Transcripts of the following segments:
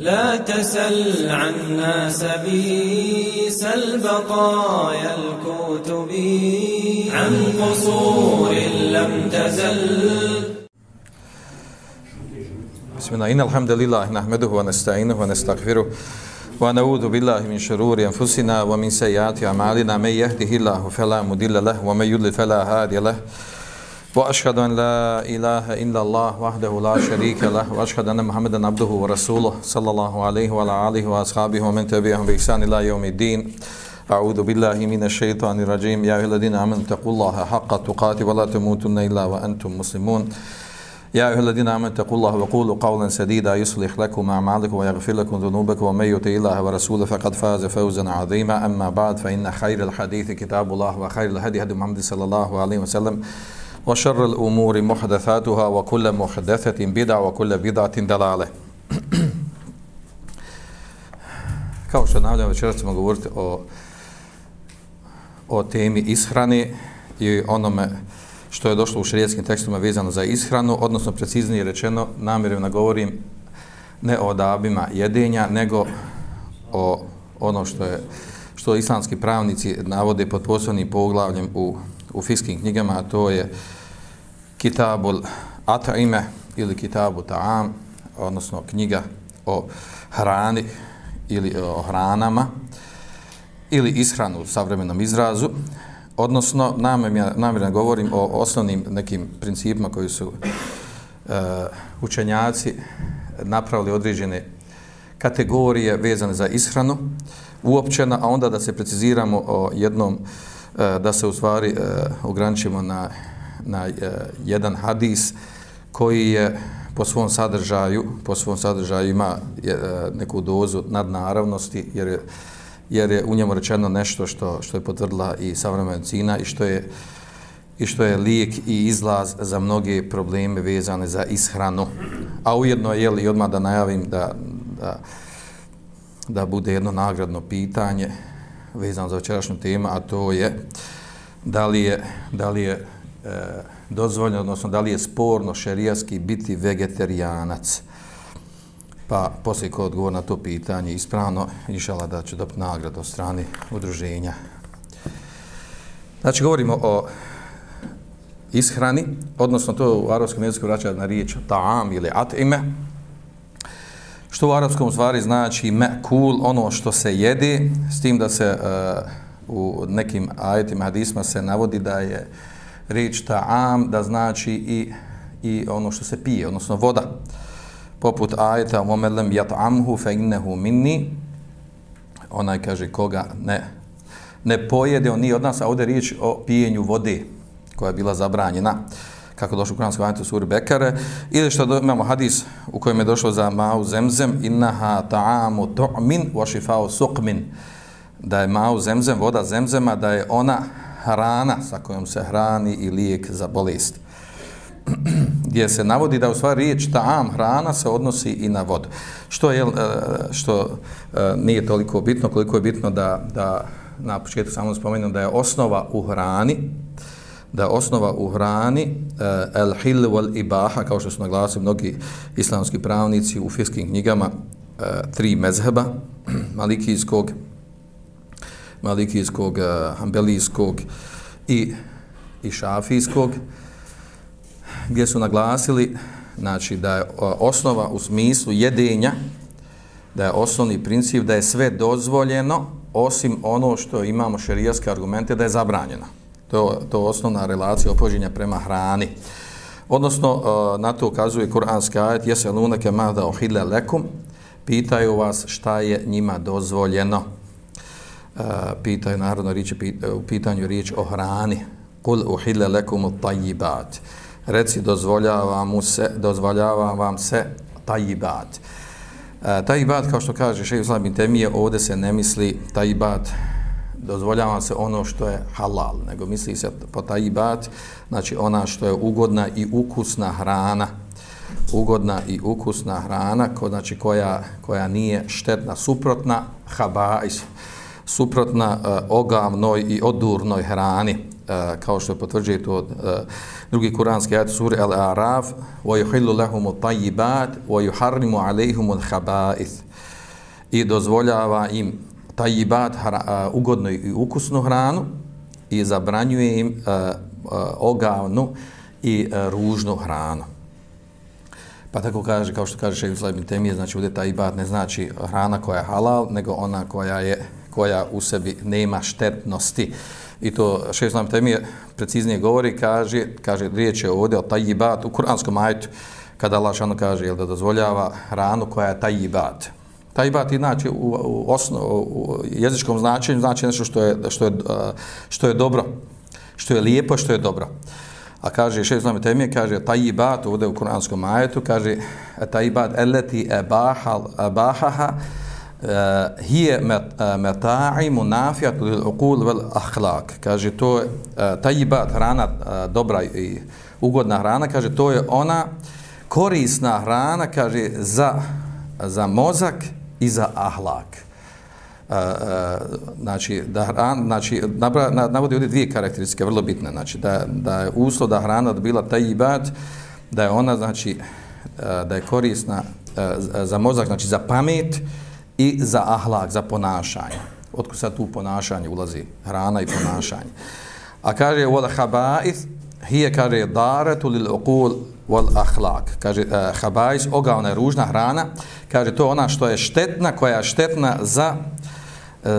لا تسل عنا سبيس البقايا الكتب عن قصور لم تزل. بسم الله إن الحمد لله نحمده ونستعينه ونستغفره ونعوذ بالله من شرور أنفسنا ومن سيئات أعمالنا. من يهده الله فلا مضل له ومن يضلل فلا هادي له. وأشهد أن لا إله إلا الله وحده لا شريك له وأشهد أن محمدا عبده ورسوله صلى الله عليه وعلى آله وأصحابه ومن تبعهم بإحسان إلى يوم الدين. أعوذ بالله من الشيطان الرجيم. يا أيها الذين آمنوا اتقوا الله حق تقاته ولا تموتن إلا وأنتم مسلمون. يا أيها الذين آمنوا اتقوا الله وقولوا قولا سديدا يصلح لكم أعمالكم ويغفر لكم ذنوبكم. ومن يطع الله ورسوله فقد فاز فوزا عظيما. أما بعد فإن خير الحديث كتاب الله وخير الهدي هدي محمد صلى الله عليه وسلم. وشر الأمور محدثاتها وكل محدثة بدع وكل بدعة دلالة Kao što navljamo, večera ćemo govoriti o, o temi ishrane i onome što je došlo u šarijetskim tekstima vezano za ishranu, odnosno preciznije rečeno, namjerujem govorim ne o odabima jedenja, nego o ono što je što islamski pravnici navode pod poslovnim poglavljem u, u fiskim knjigama, a to je Kitabul Ataime ili Kitabu Ta'am, odnosno knjiga o hrani ili o hranama ili ishranu u savremenom izrazu, odnosno namjerno govorim o osnovnim nekim principima koji su uh, učenjaci napravili određene kategorije vezane za ishranu uopćena, a onda da se preciziramo o jednom, uh, da se u stvari uh, ograničimo na na uh, jedan hadis koji je po svom sadržaju, po svom sadržaju ima uh, neku dozu nadnaravnosti jer je, jer je u njemu rečeno nešto što što je potvrdila i savremena medicina i što je i što je lijek i izlaz za mnoge probleme vezane za ishranu. A ujedno je li odmah da najavim da, da, da bude jedno nagradno pitanje vezano za večerašnju temu, a to je da li je, da li je E, dozvoljeno, odnosno da li je sporno šerijaski biti vegetarijanac. Pa poslije ko odgovor na to pitanje ispravno, išala da će dobiti nagradu od strane udruženja. Znači, govorimo o ishrani, odnosno to u arabskom jeziku vraća na riječ ta'am ili at'ime, što u arapskom stvari znači me'kul, ono što se jede, s tim da se uh, u nekim ajetima hadisma se navodi da je uh, riječ ta'am da znači i, i ono što se pije, odnosno voda. Poput ajeta وَمَلَمْ يَتْعَمْهُ فَإِنَّهُ مِنِّي Onaj kaže koga ne, ne pojede, on nije od nas, a ovdje riječ o pijenju vode koja je bila zabranjena kako došlo u kuranskom ajetu suri Bekare, ili što do, imamo hadis u kojem je došlo za ma'u zemzem, innaha ta'amu tu'min wa šifao suqmin, da je ma'u zemzem, voda zemzema, da je ona hrana sa kojom se hrani i lijek za bolest. Gdje se navodi da u stvari riječ ta'am hrana se odnosi i na vodu. Što je eh, što eh, nije toliko bitno koliko je bitno da, da na početku samo spomenem da je osnova u hrani da je osnova u hrani eh, el hil wal ibaha kao što su naglasili mnogi islamski pravnici u fiskim knjigama tri mezheba malikijskog malikijskog, eh, hambelijskog i, i šafijskog, gdje su naglasili znači, da je eh, osnova u smislu jedenja, da je osnovni princip da je sve dozvoljeno, osim ono što imamo šerijaske argumente, da je zabranjeno. To, to je osnovna relacija opođenja prema hrani. Odnosno, eh, na to ukazuje kuranski ajet, jese lunake mada ohile lekum, pitaju vas šta je njima dozvoljeno Eh, pitaju narodno riječ, eh, u pitanju riječ o hrani. Kul uhille lekum tajibat. Reci, dozvoljava, mu se, dozvoljava vam se tajibat. E, tajibat, kao što kaže šeji Islam bin Temije, ovdje se ne misli tajibat, dozvoljava se ono što je halal, nego misli se po tajibat, znači ona što je ugodna i ukusna hrana, ugodna i ukusna hrana, ko, znači koja, koja nije štetna, suprotna, habais, suprotna e, uh, ogavnoj i odurnoj hrani. E, kao što je potvrđuje to uh, drugi kuranski ajet sura Al-A'raf wa yuhillu lahum at-tayyibat wa yuharrimu alayhim al-khaba'ith i dozvoljava im tayyibat uh, ugodnu i ukusnu hranu i zabranjuje im uh, uh, ogavnu i uh, ružnu hranu. Pa tako kaže, kao što kaže Šeji Islam Temije, znači ovdje taj ibad ne znači hrana koja je halal, nego ona koja je koja u sebi nema štetnosti. I to Šeji Islam Temije preciznije govori, kaže, kaže riječ je ovdje o tajibat u kuranskom ajtu, kada Allah šano kaže jel, da dozvoljava hranu koja je tajibat. Tajibat inače u, u, osno, u jezičkom značenju znači nešto što je, što je, što je dobro, što je lijepo, što je dobro. A kaže šest zname temije, kaže tajibat, ovdje u kuranskom ajetu, kaže tajibat eleti ebahal, ebahaha Eh, hije eh, meta'i munafijat lil uqul vel ahlak. Kaže to je eh, uh, tajibat, hrana dobra i ugodna hrana, kaže to je ona korisna hrana, kaže za, za mozak i za ahlak. Znači da hrana, znači navodi ovdje dvije karakteristike vrlo bitne. Znači da, da je uslov da hrana da bila taj ibad da je ona znači da je korisna za mozak znači za pamet i za ahlak za ponašanje Otko sad tu ponašanje ulazi hrana i ponašanje a kaže wal haba'ith hiya kaže daratu lil uqul wal ahlak. kaže uh, haba'is ogaona je ružna hrana kaže to ona što je štetna koja je štetna za uh,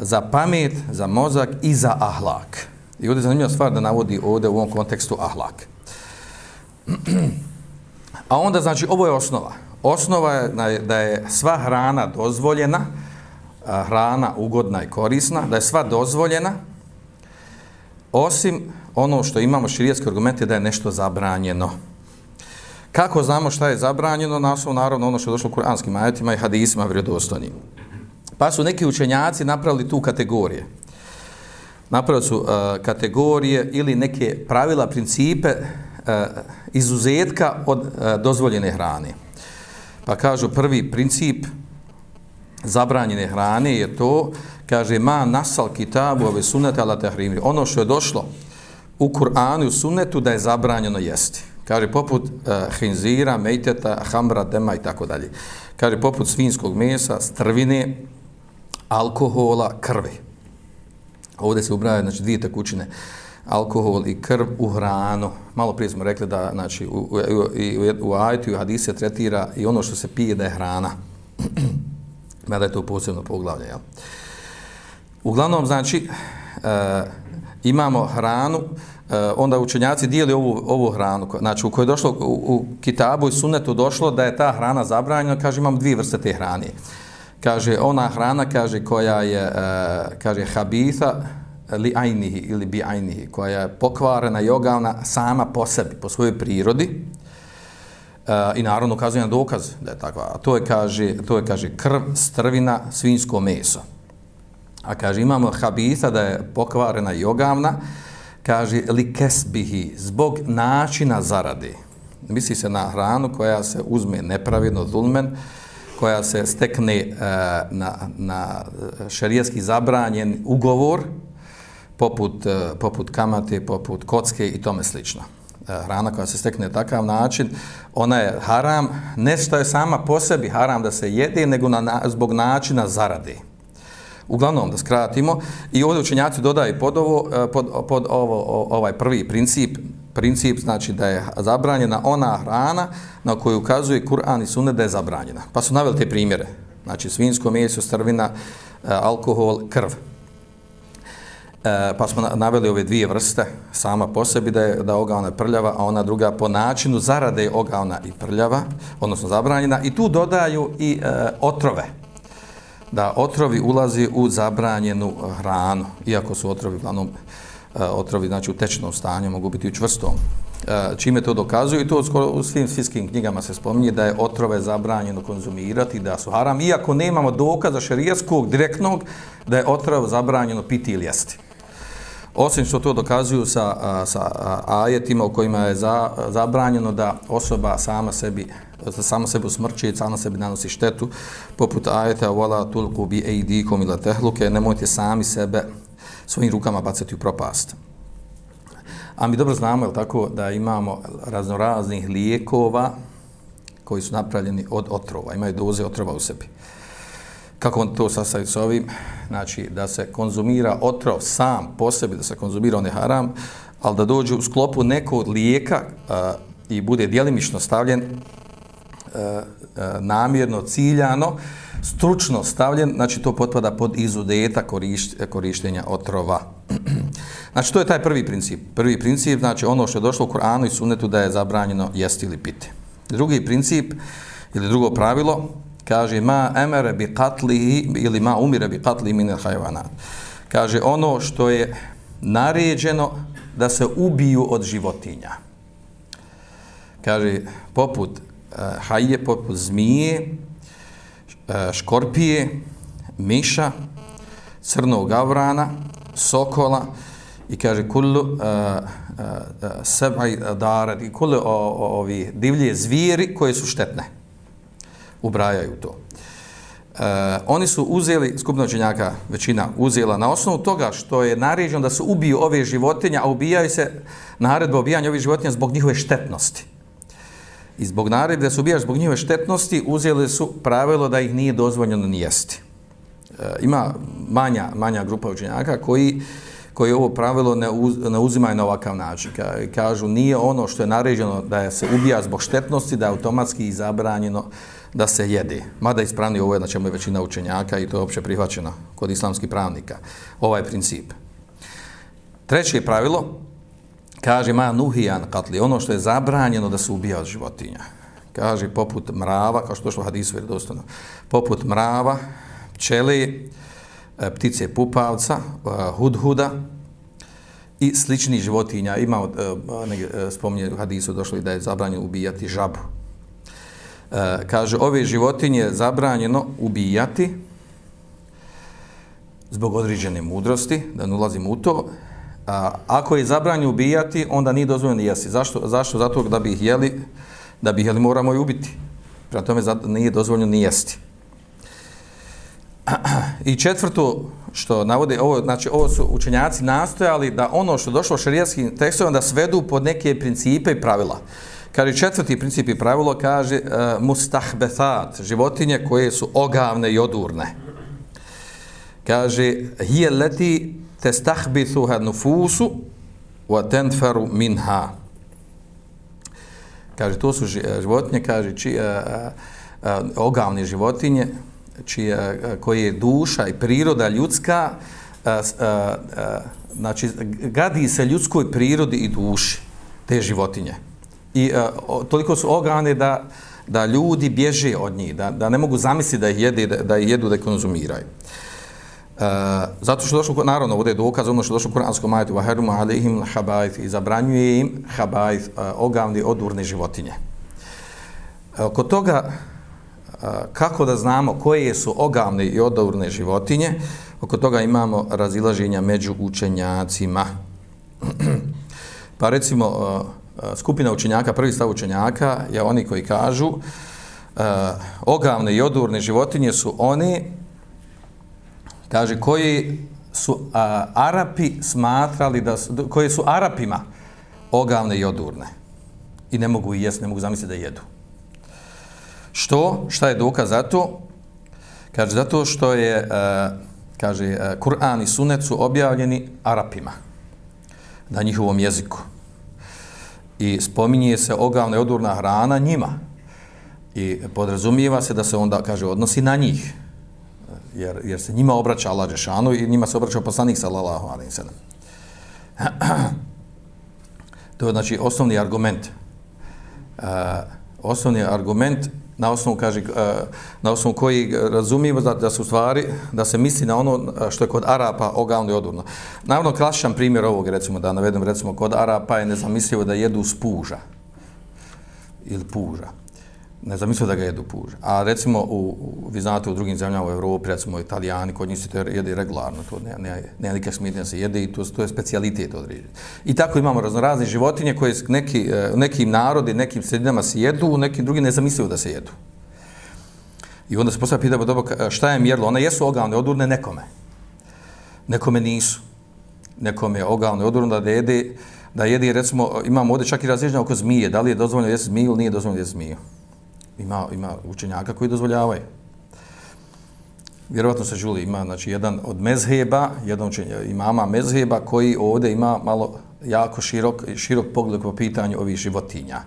za pamet, za mozak i za ahlak. I ovdje je zanimljiva stvar da navodi ovdje u ovom kontekstu ahlak. A onda, znači, ovo je osnova. Osnova je da je sva hrana dozvoljena, hrana ugodna i korisna, da je sva dozvoljena, osim ono što imamo širijetske argumente da je nešto zabranjeno. Kako znamo šta je zabranjeno? Naslovo, naravno, ono što je došlo u kuranskim ajetima i hadisima vredostojnim. Pa su neki učenjaci napravili tu kategorije. Napravili su uh, kategorije ili neke pravila, principe uh, izuzetka od uh, dozvoljene hrane. Pa kažu prvi princip zabranjene hrane je to, kaže ma nasal kitabu ove sunete ala tehrimi. Ono što je došlo u Kur'anu i u sunetu da je zabranjeno jesti. Kaže poput uh, hinzira, mejteta, hamra, dema i tako dalje. Kaže poput svinskog mesa, strvine, alkohola, krvi. Ovdje se ubraja znači, dvije tekućine, alkohol i krv u hranu. Malo prije smo rekli da znači, u, u, u, u ajtu i u hadise tretira i ono što se pije da je hrana. Mada je to posebno poglavlje. Jel? Uglavnom, znači, e, imamo hranu, e, onda učenjaci dijeli ovu, ovu hranu, znači u kojoj je došlo u, u kitabu i sunetu došlo da je ta hrana zabranjena, kaže imam dvije vrste te hrane kaže ona hrana kaže koja je e, kaže habitha li ajnihi ili bi ajnihi koja je pokvarena i ogavna sama po sebi po svojoj prirodi e, i naravno ukazuje na dokaz da je takva. A to je kaže to je kaže krv strvina svinjsko meso. A kaže imamo habisa da je pokvarena i ogavna kaže li kesbihi zbog načina zarade. Misli se na hranu koja se uzme nepravedno zulmen koja se stekne e, na, na eh, šarijetski zabranjen ugovor, poput, e, poput kamate, poput kocke i tome slično. E, hrana koja se stekne takav način, ona je haram, ne što je sama po sebi haram da se jede, nego na, zbog načina zarade. Uglavnom, da skratimo, i ovdje učenjaci dodaju pod, ovo, e, pod, pod ovo, ovaj prvi princip, princip znači da je zabranjena ona hrana na koju ukazuje Kur'an i Sunne da je zabranjena. Pa su naveli te primjere. Znači svinsko meso, strvina, alkohol, krv. E, pa smo naveli ove dvije vrste sama po sebi da je da ogavna prljava, a ona druga po načinu zarade je ogavna i prljava, odnosno zabranjena. I tu dodaju i e, otrove. Da otrovi ulazi u zabranjenu hranu, iako su otrovi uglavnom e, otrovi znači u tečnom stanju, mogu biti u čvrstom. E, čime to dokazuju i to skoro u svim svjetskim knjigama se spominje da je otrove zabranjeno konzumirati, da su haram, iako nemamo dokaza šerijaskog direktnog da je otrov zabranjeno piti ili jesti. Osim što to dokazuju sa, sa ajetima u kojima je za, zabranjeno da osoba sama sebi sama sebi usmrči, sama sebi nanosi štetu, poput ajeta wala tulku bi eidikum ila tehluke, nemojte sami sebe svojim rukama bacati u propast. A mi dobro znamo, je tako, da imamo raznoraznih lijekova koji su napravljeni od otrova, imaju doze otrova u sebi. Kako on to sastaviti s ovim? Znači, da se konzumira otrov sam po sebi, da se konzumira on je haram, ali da dođe u sklopu nekog lijeka a, i bude dijelimično stavljen a, a, namjerno, ciljano, stručno stavljen, znači to potpada pod izudeta korištenja otrova. znači, to je taj prvi princip. Prvi princip, znači ono što je došlo u Koranu i Sunnetu da je zabranjeno jesti ili piti. Drugi princip, ili drugo pravilo, kaže ma emere bi katlihi ili ma umire bi katlihi minel hajvanat. Kaže ono što je naređeno da se ubiju od životinja. Kaže poput e, uh, haje, poput zmije, uh, škorpije, miša, crnog avrana, sokola i kaže kullu e, uh, uh, sebaj darat i kullu ovi divlje zvijeri koje su štetne ubrajaju to. E, oni su uzeli, skupno učenjaka većina uzela, na osnovu toga što je naređeno da se ubiju ove životinje, a ubijaju se naredba ubijanja ovih životinja zbog njihove štetnosti. I zbog naredbe da se ubijaš zbog njihove štetnosti, uzeli su pravilo da ih nije dozvoljeno ni jesti. E, ima manja, manja grupa učenjaka koji koji ovo pravilo ne, uz, ne uzimaju na ovakav način. Ka, kažu, nije ono što je naređeno da se ubija zbog štetnosti, da je automatski zabranjeno da se jede. Mada ispravni ovo je na čemu je većina učenjaka i to je opće prihvaćeno kod islamskih pravnika. Ovaj princip. Treće pravilo, kaže ma nuhijan katli, ono što je zabranjeno da se ubija od životinja. Kaže poput mrava, kao što je u hadisu vjerodostojno, poput mrava, pčeli, e, ptice pupavca, e, hudhuda i slični životinja. Ima, e, spominje u hadisu, došlo i da je zabranjeno ubijati žabu. E, kaže, ove životinje zabranjeno ubijati zbog određene mudrosti, da ne ulazim u to. A, ako je zabranjeno ubijati, onda nije dozvoljeno jesti. Zašto? Zašto? Zato da bi ih jeli, da bi ih jeli moramo i ubiti. Prema tome nije dozvoljeno ni jesti. I četvrto što navode, ovo, znači ovo su učenjaci nastojali da ono što došlo šarijatskim tekstovima da svedu pod neke principe i pravila. Kaže četvrti princip i pravilo kaže uh, mustahbethat, životinje koje su ogavne i odurne. Kaže hije leti testahbithuha nufusu wa tenferu minha. Kaže to su e, životinje, kaže či, uh, uh, ogavne životinje čije, uh, koje je duša i priroda ljudska uh, uh, uh, znači gadi se ljudskoj prirodi i duši te životinje i uh, toliko su ograne da, da ljudi bježe od njih, da, da ne mogu zamisliti da ih, jede, da, da ih jedu, da ih konzumiraju. Uh, zato što došlo, naravno, ovdje je dokaz ono što došlo u Kur'anskom majetu, vaherumu عَلَيْهِمْ habajt, i zabranjuje im habajt, uh, e, ogavni odurne životinje. Uh, kod toga, uh, kako da znamo koje su ogavne i odurne životinje, oko toga imamo razilaženja među učenjacima. pa recimo, uh, skupina učenjaka, prvi stav učenjaka je oni koji kažu uh, ogavne i odurne životinje su oni kaže koji su uh, Arapi smatrali da su, koji su Arapima ogavne i odurne i ne mogu jesti, ne mogu zamisliti da jedu. Što? Šta je dokaz za to? Kaže, zato što je, uh, kaže, uh, Kur'an i Sunet su objavljeni Arapima na njihovom jeziku i spominje se ogavna i odurna hrana njima. I podrazumijeva se da se onda, kaže, odnosi na njih. Jer, jer se njima obraća Allah Žešanu i njima se obraća poslanik sallallahu alaihi sallam. To je znači osnovni argument. Uh, osnovni argument na osnovu kaže eh, na osnovu koji razumijemo da, da su stvari da se misli na ono eh, što je kod Arapa ogavno i odurno. Naravno klasičan primjer ovog recimo da navedem recimo kod Arapa je nezamislivo da jedu spuža ili puža. Ne zamislio da ga jedu puža. A recimo u, u vi znate u drugim zemljama u Evropi, recimo Italijani, kod njih se to jede regularno, to ne, ne, ne neke smitnje se jede i to, to je specijalitet određen. I tako imamo raznorazne životinje koje neki, e, nekim narodi, nekim sredinama se jedu, u nekim drugim ne zamislio da se jedu. I onda se postavlja pitanje, dobro, šta je mjerilo? One jesu ogavne, odurne nekome. Nekome nisu. Nekome je ogavne, odurne da jede, da jede, recimo, imamo ovdje čak i razliženje oko zmije, da li je dozvoljeno jesti zmiju ili nije dozvoljeno jesti zmiju. Ima, ima učenjaka koji dozvoljavaju. Vjerovatno se čuli, ima znači, jedan od mezheba, jedan učenja, imama mezheba koji ovdje ima malo jako širok, širok pogled po pitanju ovih životinja.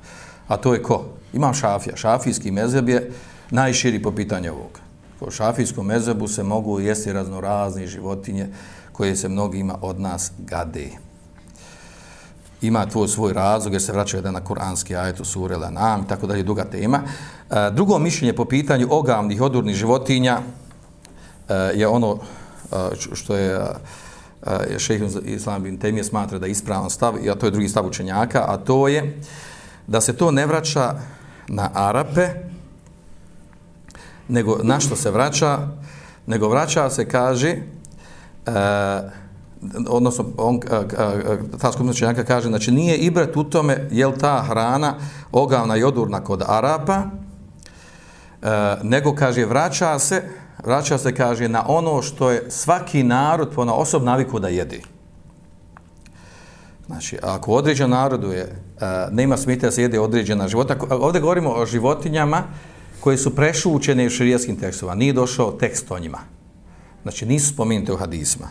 A to je ko? Imam šafija. Šafijski mezheb je najširi po pitanju ovog. Po šafijskom mezhebu se mogu jesti raznorazne životinje koje se mnogima od nas gade ima tvoj svoj razlog jer se vraća jedan na kuranski ajet u sure Lanam i tako dalje, duga tema. E, drugo mišljenje po pitanju ogavnih, odurnih životinja e, je ono e, što je e, šehr Islam bin Temije smatra da je ispravan stav, a to je drugi stav učenjaka, a to je da se to ne vraća na Arape, nego na što se vraća, nego vraća se, kaže, e, odnosno on ta skupina učenjaka kaže znači nije ibret u tome je li ta hrana ogavna i odurna kod Arapa e, nego kaže vraća se vraća se kaže na ono što je svaki narod po na osob naviku da jedi. Znači ako određen narodu je e, nema smite da se jede određena života ovdje govorimo o životinjama koje su prešućene u širijskim tekstovima nije došao tekst o njima. Znači nisu spomenuti u hadisma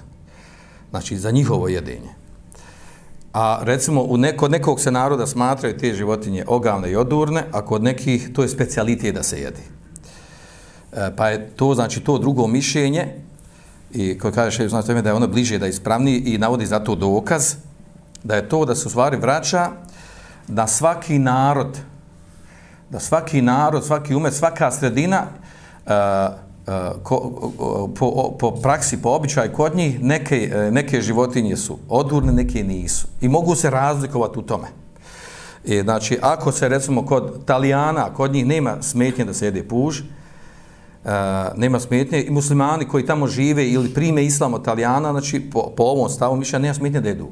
znači za njihovo jedenje. A recimo u neko, nekog se naroda smatraju te životinje ogavne i odurne, a kod nekih to je specialitet da se jedi. E, pa je to znači to drugo mišljenje i koji kaže še znači da je ono bliže da je ispravni i navodi za to dokaz da je to da se u stvari vraća da svaki narod da svaki narod, svaki umet, svaka sredina e, Eh, ko, po, po praksi, po običaju kod njih, neke, eh, neke životinje su odurne, neke nisu. I mogu se razlikovati u tome. I, znači, ako se recimo kod Talijana, kod njih nema smetnje da se jede puž, uh, nema smetnje, i muslimani koji tamo žive ili prime islam od Talijana, znači, po, po ovom stavu mišlja, nema smetnje da jedu.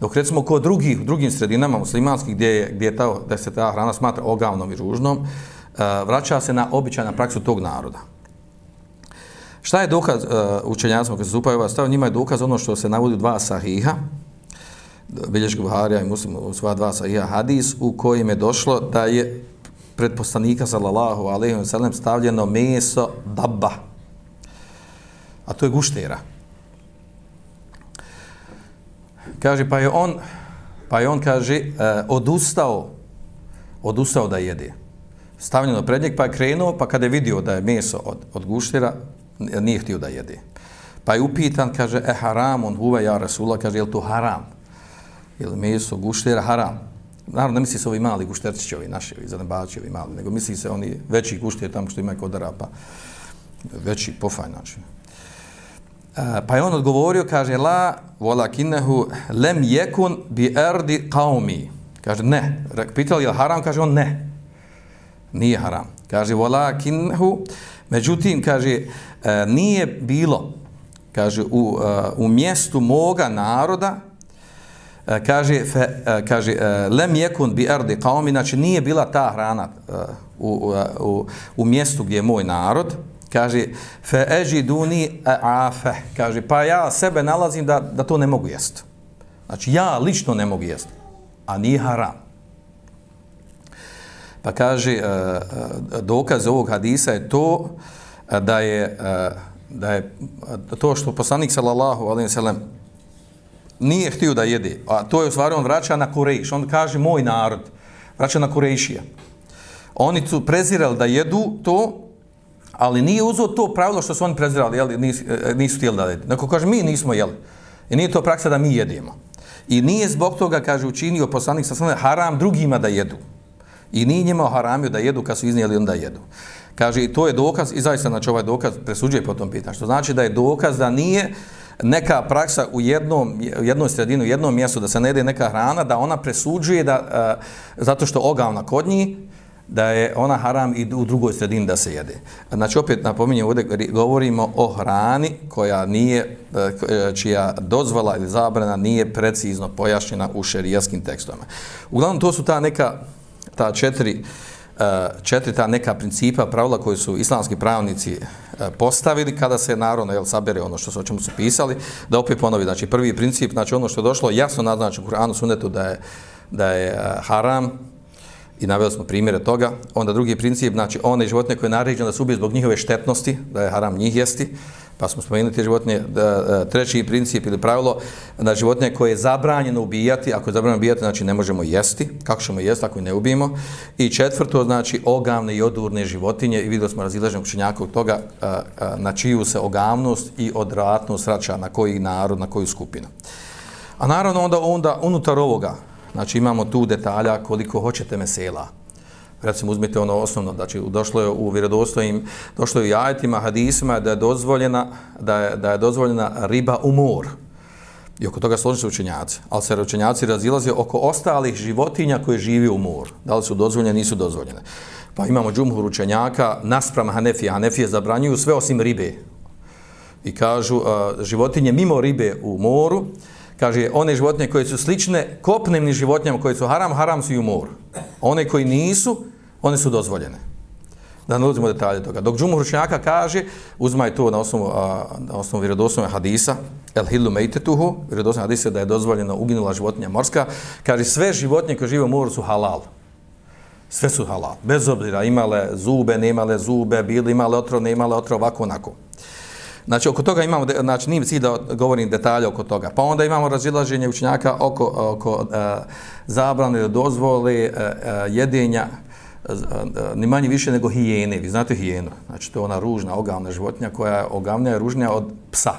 Dok recimo kod drugih, drugim sredinama muslimanskih gdje, je, gdje je ta, da se ta hrana smatra ogavnom i ružnom, uh, vraća se na običajna praksu tog naroda. Šta je dokaz uh, učenjacima koji se zupaju ovaj stav? Njima je dokaz ono što se navodi dva sahiha, Bilješka Buharija i Muslim u sva dva sahiha hadis, u kojim je došlo da je pred poslanika sallallahu alaihi wa sallam stavljeno meso dabba. A to je guštera. Kaže, pa je on, pa je on kaže, uh, odustao, odustao da jede. Stavljeno pred njeg, pa je krenuo, pa kada je vidio da je meso od, od guštera, nije htio da jede. Pa je upitan, kaže, e haram, on huve, ja Rasula, kaže, je to haram? Ili meso, guštera, haram? Naravno, ne misli se ovi mali gušterčići, ovi naši, ovi zanebači, ovi mali, nego misli se oni veći gušter tamo što ima kod arapa, veći pofaj, znači. E, pa je on odgovorio, kaže, la, volakinehu lem jekun bi erdi qaumi. Kaže, ne. Pitali je haram, kaže on, ne. Nije haram. Kaže, volakinehu Međutim, kaže, e, nije bilo, kaže, u, e, u mjestu moga naroda, e, kaže, fe, kaže lem jekun bi erdi qaumi, znači nije bila ta hrana u, u, u mjestu gdje je moj narod, kaže, fe eži duni afe, kaže, pa ja sebe nalazim da, da to ne mogu jesti. Znači, ja lično ne mogu jesti, a nije haram. Pa kaže, e, e, dokaz ovog hadisa je to e, da je, da je to što poslanik sallallahu alaihi sallam nije htio da jede, a to je u stvari on vraća na Kurejš, on kaže moj narod, vraća na Kurejšija. Oni su prezirali da jedu to, ali nije uzeo to pravilo što su oni prezirali, jeli, nisu, nisu htjeli da jedu. Neko kaže, mi nismo jeli. I nije to praksa da mi jedemo. I nije zbog toga, kaže, učinio poslanik sa haram drugima da jedu. I nije njima haramio da jedu kad su iznijeli onda jedu. Kaže, i to je dokaz, i zaista znači ovaj dokaz presuđuje po tom pitanju. Što znači da je dokaz da nije neka praksa u jednom, jednoj sredini, u jednom mjestu da se ne jede neka hrana, da ona presuđuje da, uh, zato što ogavna kod njih, da je ona haram i u drugoj sredini da se jede. Znači, opet napominjem, ovdje govorimo o hrani koja nije, e, e, čija dozvala ili zabrana nije precizno pojašnjena u šerijaskim tekstovima. Uglavnom, to su ta neka ta četiri e, četiri ta neka principa, pravila koje su islamski pravnici e, postavili kada se naravno jel, sabere ono što su o čemu su pisali, da opet ponovi. Znači, prvi princip, znači ono što je došlo jasno naznačeno u Kur'anu sunetu da je, da je e, haram i naveli smo primjere toga. Onda drugi princip, znači one životinje koje je naređeno da se ubije zbog njihove štetnosti, da je haram njih jesti, pa smo spomenuli te životinje, da, e, treći princip ili pravilo, da životinje koje je zabranjeno ubijati, ako je zabranjeno ubijati, znači ne možemo jesti, kako ćemo jesti ako ne ubijemo, i četvrto, znači ogavne i odurne životinje, i vidjeli smo razilaženog učenjaka od toga e, e, na čiju se ogavnost i odratnost vraća na koji narod, na koju skupinu. A naravno onda, onda unutar ovoga, znači imamo tu detalja koliko hoćete mesela, recimo uzmite ono osnovno, znači došlo je u vjerodostojim, došlo je u jajetima, hadisima da je dozvoljena, da je, da je dozvoljena riba u mor. I oko toga složili se učenjaci. Ali se učenjaci razilaze oko ostalih životinja koje živi u mor. Da li su dozvoljene, nisu dozvoljene. Pa imamo džumhur učenjaka, nasprama Hanefije. Hanefije zabranjuju sve osim ribe. I kažu, uh, životinje mimo ribe u moru, kaže, one životinje koje su slične kopnemnim životinjama koje su haram, haram su i u moru. One koji nisu, one su dozvoljene. Da ne uzimo detalje toga. Dok Džumhur Učenjaka kaže, uzmaj to na osnovu, a, na osnovu vjerodosnovne hadisa, el hillu mejtetuhu, vjerodosnovne hadisa da je dozvoljeno uginula životinja morska, kaže sve životinje koje žive u moru su halal. Sve su halal. Bez obzira imale zube, ne imale zube, bili imale otrov, nemale imale ovako, onako. Znači, oko toga imamo, znači, nije cilj da govorim detalje oko toga. Pa onda imamo razilaženje učenjaka oko, oko e, zabrane da dozvole e, e jedenja e, e, ni manje više nego hijene. Vi znate hijenu. Znači, to je ona ružna, ogavna životinja koja je ogavnija i ružnija od psa.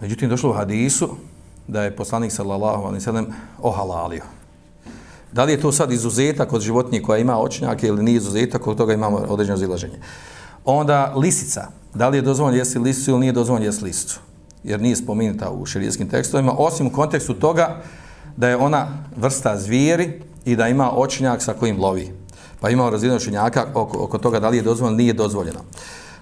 Međutim, došlo u hadisu da je poslanik sallallahu alaihi sallam ohalalio. Da li je to sad izuzetak od životinje koja ima očnjake ili nije izuzetak, od toga imamo određeno zilaženje. Onda lisica, da li je dozvoljeno jesti lisicu ili nije dozvoljeno jesti lisicu, jer nije spomenuta u širijskim tekstovima, osim u kontekstu toga da je ona vrsta zvijeri i da ima očinjak sa kojim lovi. Pa imao razinu očinjaka oko, oko toga da li je dozvoljeno ili nije dozvoljeno.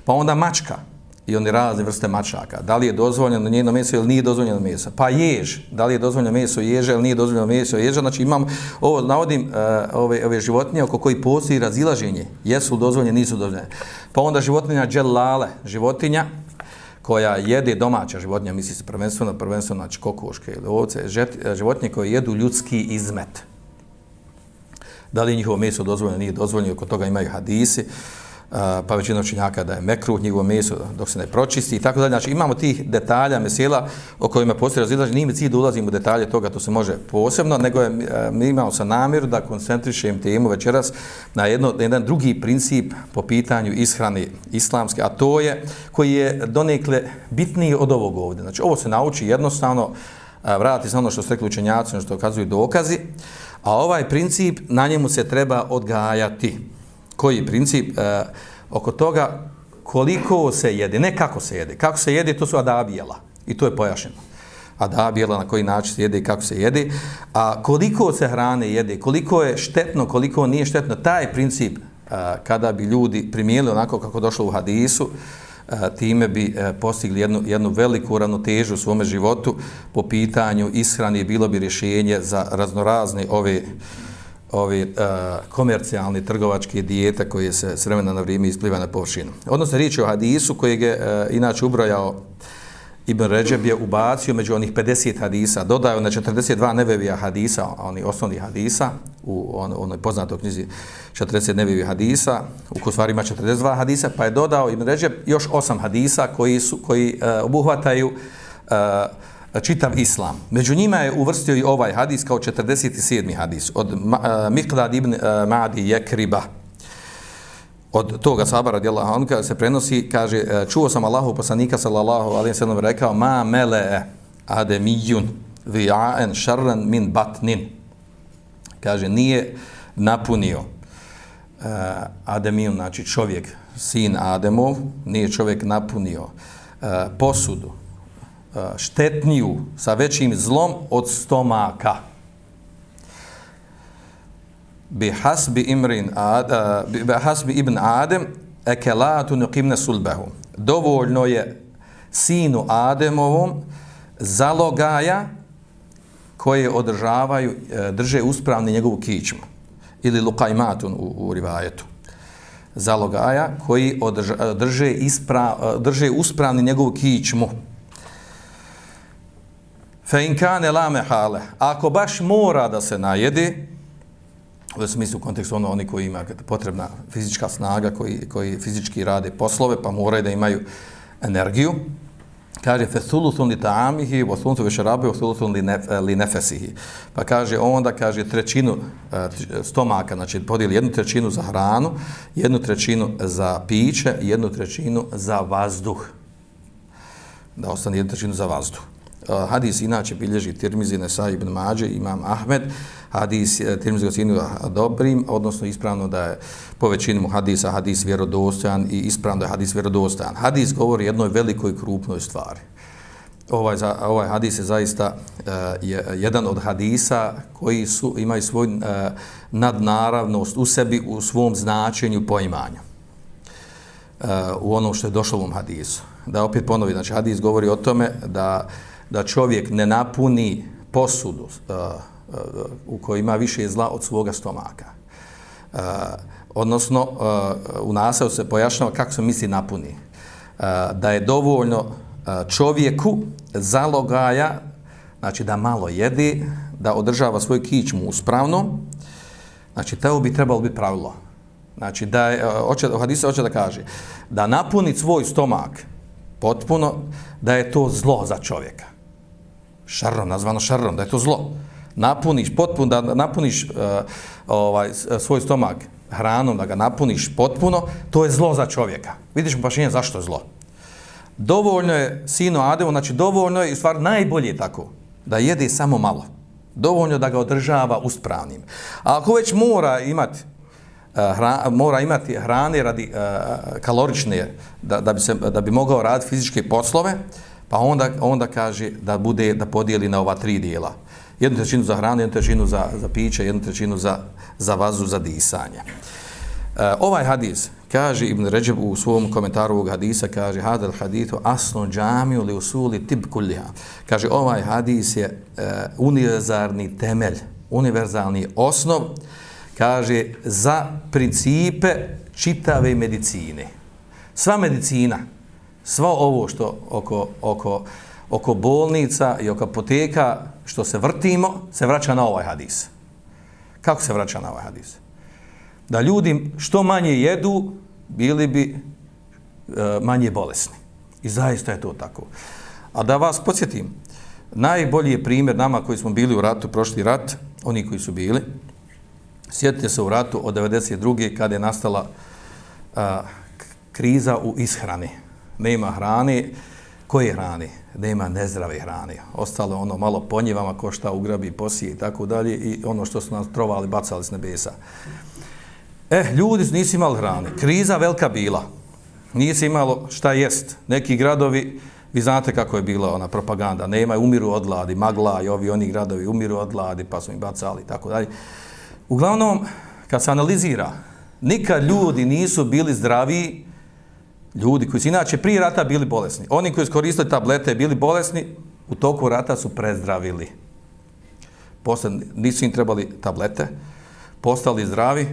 Pa onda mačka, i oni razne vrste mačaka. Da li je dozvoljeno njeno meso ili nije dozvoljeno meso? Pa jež. Da li je dozvoljeno meso ježa ili nije dozvoljeno meso ježa? Znači imam, ovo navodim uh, ove, ove životinje oko koji postoji razilaženje. Jesu dozvoljene, nisu dozvoljene. Pa onda životinja dželale, životinja koja jede domaća životinja, misli se prvenstveno, prvenstveno znači kokoške ili ovce, e, životinje koje jedu ljudski izmet. Da li je njihovo meso dozvoljeno, nije dozvoljeno, oko toga imaju hadisi pa većina učinjaka da je mekruh njegovo meso dok se ne pročisti i tako dalje. Znači imamo tih detalja, mesela o kojima postoji razilaženje. Znači, Nije mi cilj da ulazim u detalje toga, to se može posebno, nego je, e, mi imamo sa namjeru da koncentrišem temu večeras na jedno, jedan drugi princip po pitanju ishrane islamske, a to je koji je donekle bitniji od ovog ovdje. Znači ovo se nauči jednostavno, e, vrati se ono što ste rekli učenjaci, ono što okazuju dokazi, a ovaj princip na njemu se treba odgajati koji princip e, oko toga koliko se jede, ne kako se jede. Kako se jede, to su adabijela. I to je pojašnjeno. Adabijela na koji način se jede i kako se jede. A koliko se hrane jede, koliko je štetno, koliko nije štetno, taj princip e, kada bi ljudi primijeli onako kako došlo u hadisu, e, time bi e, postigli jednu, jednu veliku ravnotežu u svome životu po pitanju ishrani bilo bi rješenje za raznorazne ove ovi uh, komercijalni trgovački dijeta koji se s vremena na vrijeme ispliva na površinu. Odnosno, riječ je o hadisu koji je uh, inače ubrojao Ibn Ređeb je ubacio među onih 50 hadisa, dodao na 42 nevevija hadisa, oni osnovni hadisa, u on, onoj poznatoj knjizi 40 nevevija hadisa, u kojoj stvari ima 42 hadisa, pa je dodao Ibn Ređeb još 8 hadisa koji, su, koji uh, obuhvataju uh, čitav islam. Među njima je uvrstio i ovaj hadis kao 47. hadis od uh, Miqdad ibn uh, Madi Jekriba. Od toga sabara radijallahu anhu se prenosi, kaže, e, čuo sam Allahu poslanika sallallahu alaihi ve sellem rekao: "Ma mele ademijun vi'a'en sharran min batnin." Kaže, nije napunio uh, Ademijun, znači čovjek, sin Ademov, nije čovjek napunio uh, posudu, štetniju sa većim zlom od stomaka. Bi hasbi imrin ad, bi hasbi ibn Adem ekelatu nuqimne sulbehu. Dovoljno je sinu Ademovom zalogaja koje održavaju, e, drže uspravni njegovu kičmu. ili lukajmatun u, u rivajetu zalogaja koji održe, drže, ispra, e, drže uspravni njegovu kičmu. Fe in kane lame hale. Ako baš mora da se najedi, u smislu u kontekstu ono, oni koji ima potrebna fizička snaga, koji, koji fizički rade poslove, pa moraju da imaju energiju, kaže fe thuluthun li ta'amihi wa thuluthun li sharabi wa sulusun li, nef, li nefesihi. Pa kaže onda, kaže trećinu eh, stomaka, znači podijeli jednu trećinu za hranu, jednu trećinu za piće, jednu trećinu za vazduh. Da ostane jednu trećinu za vazduh. Hadis inače bilježi Tirmizi Nesaj ibn Mađe, imam Ahmed, hadis e, Tirmizi ga dobrim, odnosno ispravno da je po većini hadisa hadis vjerodostojan i ispravno da je hadis vjerodostojan. Hadis govori jednoj velikoj krupnoj stvari. Ovaj, ovaj hadis je zaista uh, je jedan od hadisa koji su imaju svoj uh, nadnaravnost u sebi, u svom značenju poimanja. Uh, u onom što je došlo u ovom hadisu. Da opet ponovi, znači hadis govori o tome da, da čovjek ne napuni posudu uh, uh, u kojoj ima više zla od svoga stomaka. Uh, odnosno uh, u nasavu se pojašnjava kako se misli napuni. Uh, da je dovoljno uh, čovjeku zalogaja, znači da malo jedi, da održava svoj kičmu uspravno, znači to bi trebalo biti pravilo. Znači da je, uh, hoće, hadisa hoće da kaže, da napuni svoj stomak potpuno, da je to zlo za čovjeka. Šarrom, nazvano šarrom, da je to zlo. Napuniš potpuno, da napuniš uh, ovaj, e, svoj stomak hranom, da ga napuniš potpuno, to je zlo za čovjeka. Vidiš mu pašenje zašto je zlo. Dovoljno je sino Ademu, znači dovoljno je, u stvar najbolje tako, da jede samo malo. Dovoljno da ga održava uspravnim. A ako već mora imati uh, e, hra, mora imati hrane radi uh, kalorične da, da, bi se, da bi mogao raditi fizičke poslove, pa onda, onda kaže da bude da podijeli na ova tri dijela jednu trećinu za hranu, jednu trećinu za, za piće, jednu trećinu za, za vazu, za disanje. E, ovaj hadis, kaže Ibn Ređeb u svom komentaru ovog hadisa, kaže hadal hadithu asno džamiju li usuli tib kulliha. Kaže, ovaj hadis je e, univerzalni temelj, univerzalni osnov, kaže, za principe čitave medicine. Sva medicina, sva ovo što oko, oko, oko bolnica i oko apoteka što se vrtimo, se vraća na ovaj hadis. Kako se vraća na ovaj hadis? Da ljudi što manje jedu, bili bi e, manje bolesni. I zaista je to tako. A da vas podsjetim, najbolji je primjer nama koji smo bili u ratu, prošli rat, oni koji su bili, sjetite se u ratu od 92. kada je nastala a, kriza u ishrani. Nema hrane, koje hrane? Nema nezdrave hrane. Ostalo ono malo po njivama ko šta ugrabi, posije i tako dalje i ono što su nas trovali, bacali s nebesa. Eh, ljudi nisu imali hrane. Kriza velika bila. Nisi imalo šta jest. Neki gradovi, vi znate kako je bila ona propaganda, nema, umiru od gladi, magla i ovi oni gradovi umiru od gladi, pa su im bacali i tako dalje. Uglavnom, kad se analizira, nikad ljudi nisu bili zdraviji ljudi koji su inače prije rata bili bolesni, oni koji su koristili tablete bili bolesni, u toku rata su prezdravili. Posle nisu im trebali tablete, postali zdravi,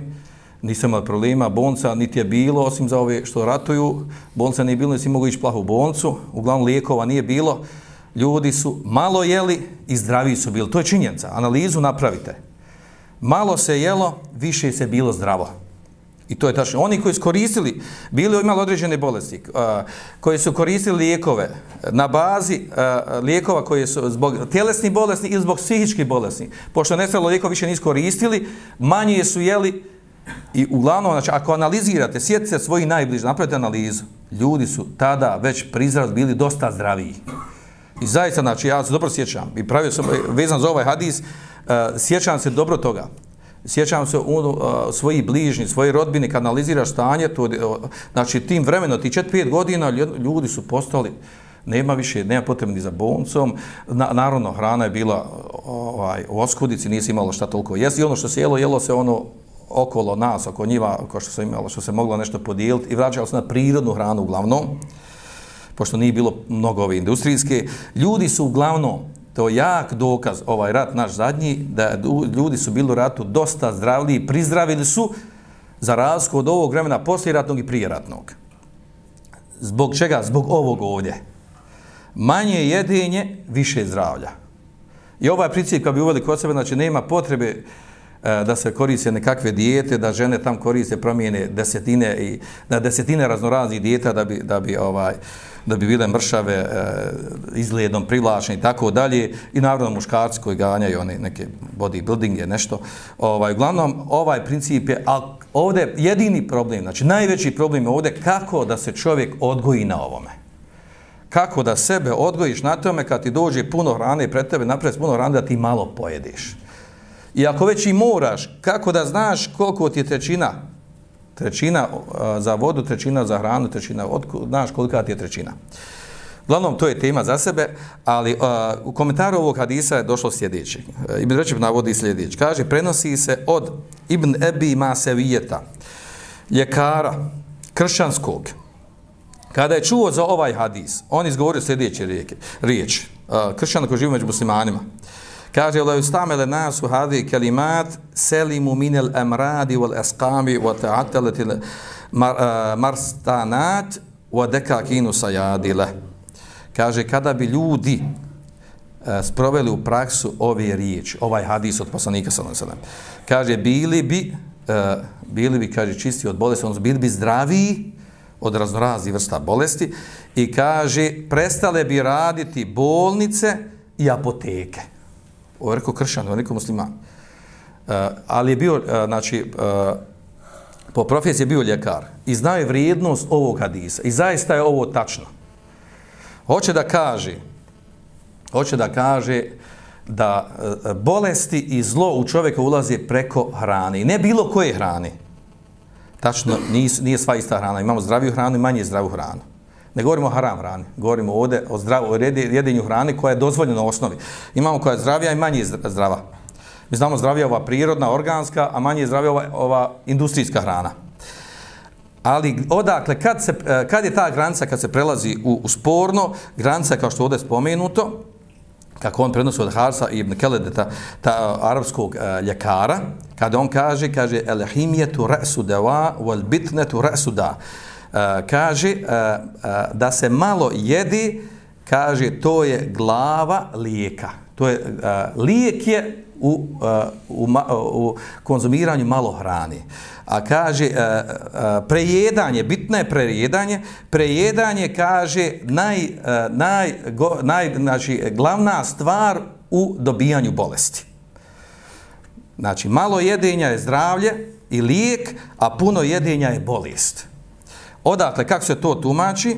nisu imali problema, bonca niti je bilo, osim za ove što ratuju, bonca nije bilo, nisi mogu ići plahu u boncu, uglavnom lijekova nije bilo, ljudi su malo jeli i zdravi su bili. To je činjenica, analizu napravite. Malo se jelo, više se bilo zdravo. I to je tačno. Oni koji su koristili, bili imali određene bolesti, koji su koristili lijekove na bazi lijekova koji su zbog tjelesnih bolesti ili zbog psihičkih bolesti, pošto nestalo lijekova više nisu koristili, manje su jeli i uglavnom, znači, ako analizirate, sjetite svojih najbliži, napravite analizu, ljudi su tada već prizraz bili dosta zdraviji. I zaista, znači, ja se dobro sjećam i pravio sam, vezan za ovaj hadis, sjećam se dobro toga sjećam se u uh, svoji bližnji, svoje rodbine, kad analiziraš stanje, to, uh, znači tim vremenom, ti 4-5 godina, ljudi su postali, nema više, nema potrebe ni za boncom, Na, naravno, hrana je bila uh, ovaj, u oskudici, nisi imalo šta toliko jesti, i ono što se jelo, jelo se ono okolo nas, oko njiva, ko što se imalo, što se moglo nešto podijeliti, i vraćalo se na prirodnu hranu uglavnom, pošto nije bilo mnogo ove industrijske, ljudi su uglavnom to jak dokaz, ovaj rat naš zadnji, da ljudi su bili u ratu dosta zdravliji, prizdravili su za razliku od ovog vremena posljeratnog i prijeratnog. Zbog čega? Zbog ovog ovdje. Manje jedinje, više zdravlja. I ovaj princip kad bi uveli kod sebe, znači nema potrebe e, da se koriste nekakve dijete, da žene tam koriste promijene desetine i na desetine raznoraznih dijeta da bi, da bi ovaj da bi bile mršave e, izgledom privlačne i tako dalje. I naravno muškarci koji ganjaju one neke bodybuilding je nešto. Ovaj uglavnom ovaj princip je a ovdje jedini problem znači najveći problem je ovdje kako da se čovjek odgoji na ovome. Kako da sebe odgojiš na tome kad ti dođe puno hrane pred tebe napred puno hrane da ti malo pojediš i ako već i moraš kako da znaš koliko ti je trećina? Trećina za vodu, trećina za hranu, trećina, od, znaš kolika ti je trećina. Uglavnom, to je tema za sebe, ali uh, u komentaru ovog hadisa je došlo sljedeće. E, Ibn Rečib navodi sljedeće. Kaže, prenosi se od Ibn Ebi Masevijeta, ljekara, kršćanskog, kada je čuo za ovaj hadis, on izgovorio sljedeće rijeke, riječ, uh, kršćan koji živi među muslimanima, Kaže, la ustamele nasu hadi kelimat selimu minel emradi wal eskami wa ta'ateleti mar, uh, marstanat wa dekakinu sajadile. Kaže, kada bi ljudi uh, sproveli u praksu ove riječi, ovaj hadis od poslanika sallam kaže, bili bi, uh, bili bi, kaže, čisti od bolesti, odnosno bili bi zdraviji od raznoraznih vrsta bolesti. I kaže, prestale bi raditi bolnice i apoteke ovo je rekao kršćan, ovo je rekao musliman. Uh, ali je bio, uh, znači, uh, po profesiji je bio ljekar i znao je vrijednost ovog hadisa i zaista je ovo tačno. Hoće da kaže, hoće da kaže da uh, bolesti i zlo u čovjeka ulazi preko hrane. Ne bilo koje hrane. Tačno, nije, nije sva ista hrana. Imamo zdraviju hranu i manje zdravu hranu. Ne govorimo o haram hrani, govorimo ovdje o, zdravo, o hrani koja je dozvoljena u osnovi. Imamo koja je zdravija i manje zdrava. Mi znamo zdravija ova prirodna, organska, a manje zdravija ova, ova industrijska hrana. Ali odakle, kad, se, e, kad je ta granica kad se prelazi u, u sporno, granica kao što ovdje spomenuto, kako on prenosi od Harsa ibn Kelede, ta, ta arapskog uh, ljekara, kada on kaže, kaže, el tu re'su deva, wal bitnetu re'su da uh, Eh, kaže eh, eh, da se malo jedi, kaže to je glava lijeka. To je lijek je u, u, u konzumiranju malo hrane. A kaže prejedanje, bitno je prejedanje, prejedanje kaže naj, naj, naj, znači, glavna stvar u dobijanju bolesti. Znači, malo jedenja je zdravlje i lijek, a puno jedenja je bolest. Odakle, kako se to tumači?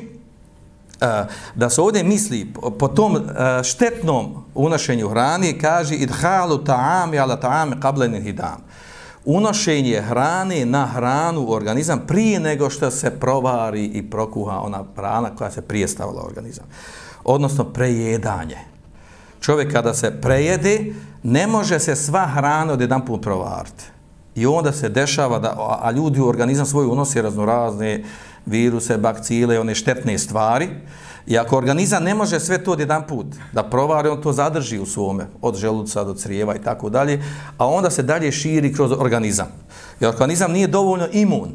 E, da se ovdje misli po tom e, štetnom unošenju hrani, kaže idhalu ta'ami ala ta'ami qablenin hidam. Unošenje hrane na hranu u organizam prije nego što se provari i prokuha ona hrana koja se prije stavila u organizam. Odnosno prejedanje. Čovjek kada se prejede, ne može se sva hrana od jedan put provariti. I onda se dešava da, a ljudi u organizam svoj unosi raznorazne razne viruse, bakcile, one štetne stvari. I ako organizam ne može sve to od jedan put da provari, on to zadrži u svome, od želuca do crijeva i tako dalje, a onda se dalje širi kroz organizam. Jer organizam nije dovoljno imun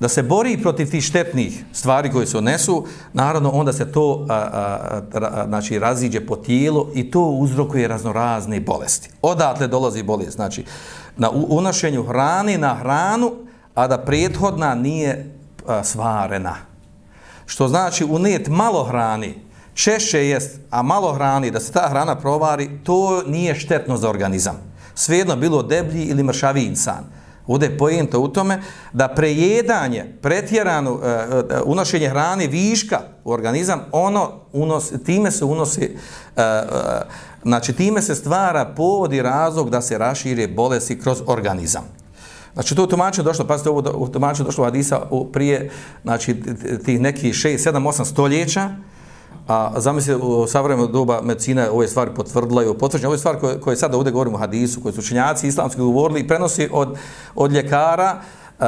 da se bori protiv tih štetnih stvari koje se odnesu, naravno onda se to a, a, a, znači, raziđe po tijelu i to uzrokuje raznorazne bolesti. Odatle dolazi bolest, znači na unošenju hrane na hranu, a da prethodna nije svarena. Što znači unet malo hrani, češće jest, a malo hrani, da se ta hrana provari, to nije štetno za organizam. Svejedno bilo deblji ili mršavi insan. Ovdje je pojenta u tome da prejedanje, pretjerano uh, uh, unošenje hrane viška u organizam, ono unos, time se unosi, uh, uh, znači time se stvara povod i razlog da se rašire bolesti kroz organizam. Znači, to u tumačenju došlo, pazite, ovo u tumačenju došlo Hadisa u prije, znači, tih nekih 6, 7, 8 stoljeća, a zamislite, u savremenu doba medicina ove stvari potvrdila i potvrđena. Ove stvari koje, koje sada ovdje govorimo u Hadisu, koje su učenjaci islamski govorili i prenosi od, od ljekara uh,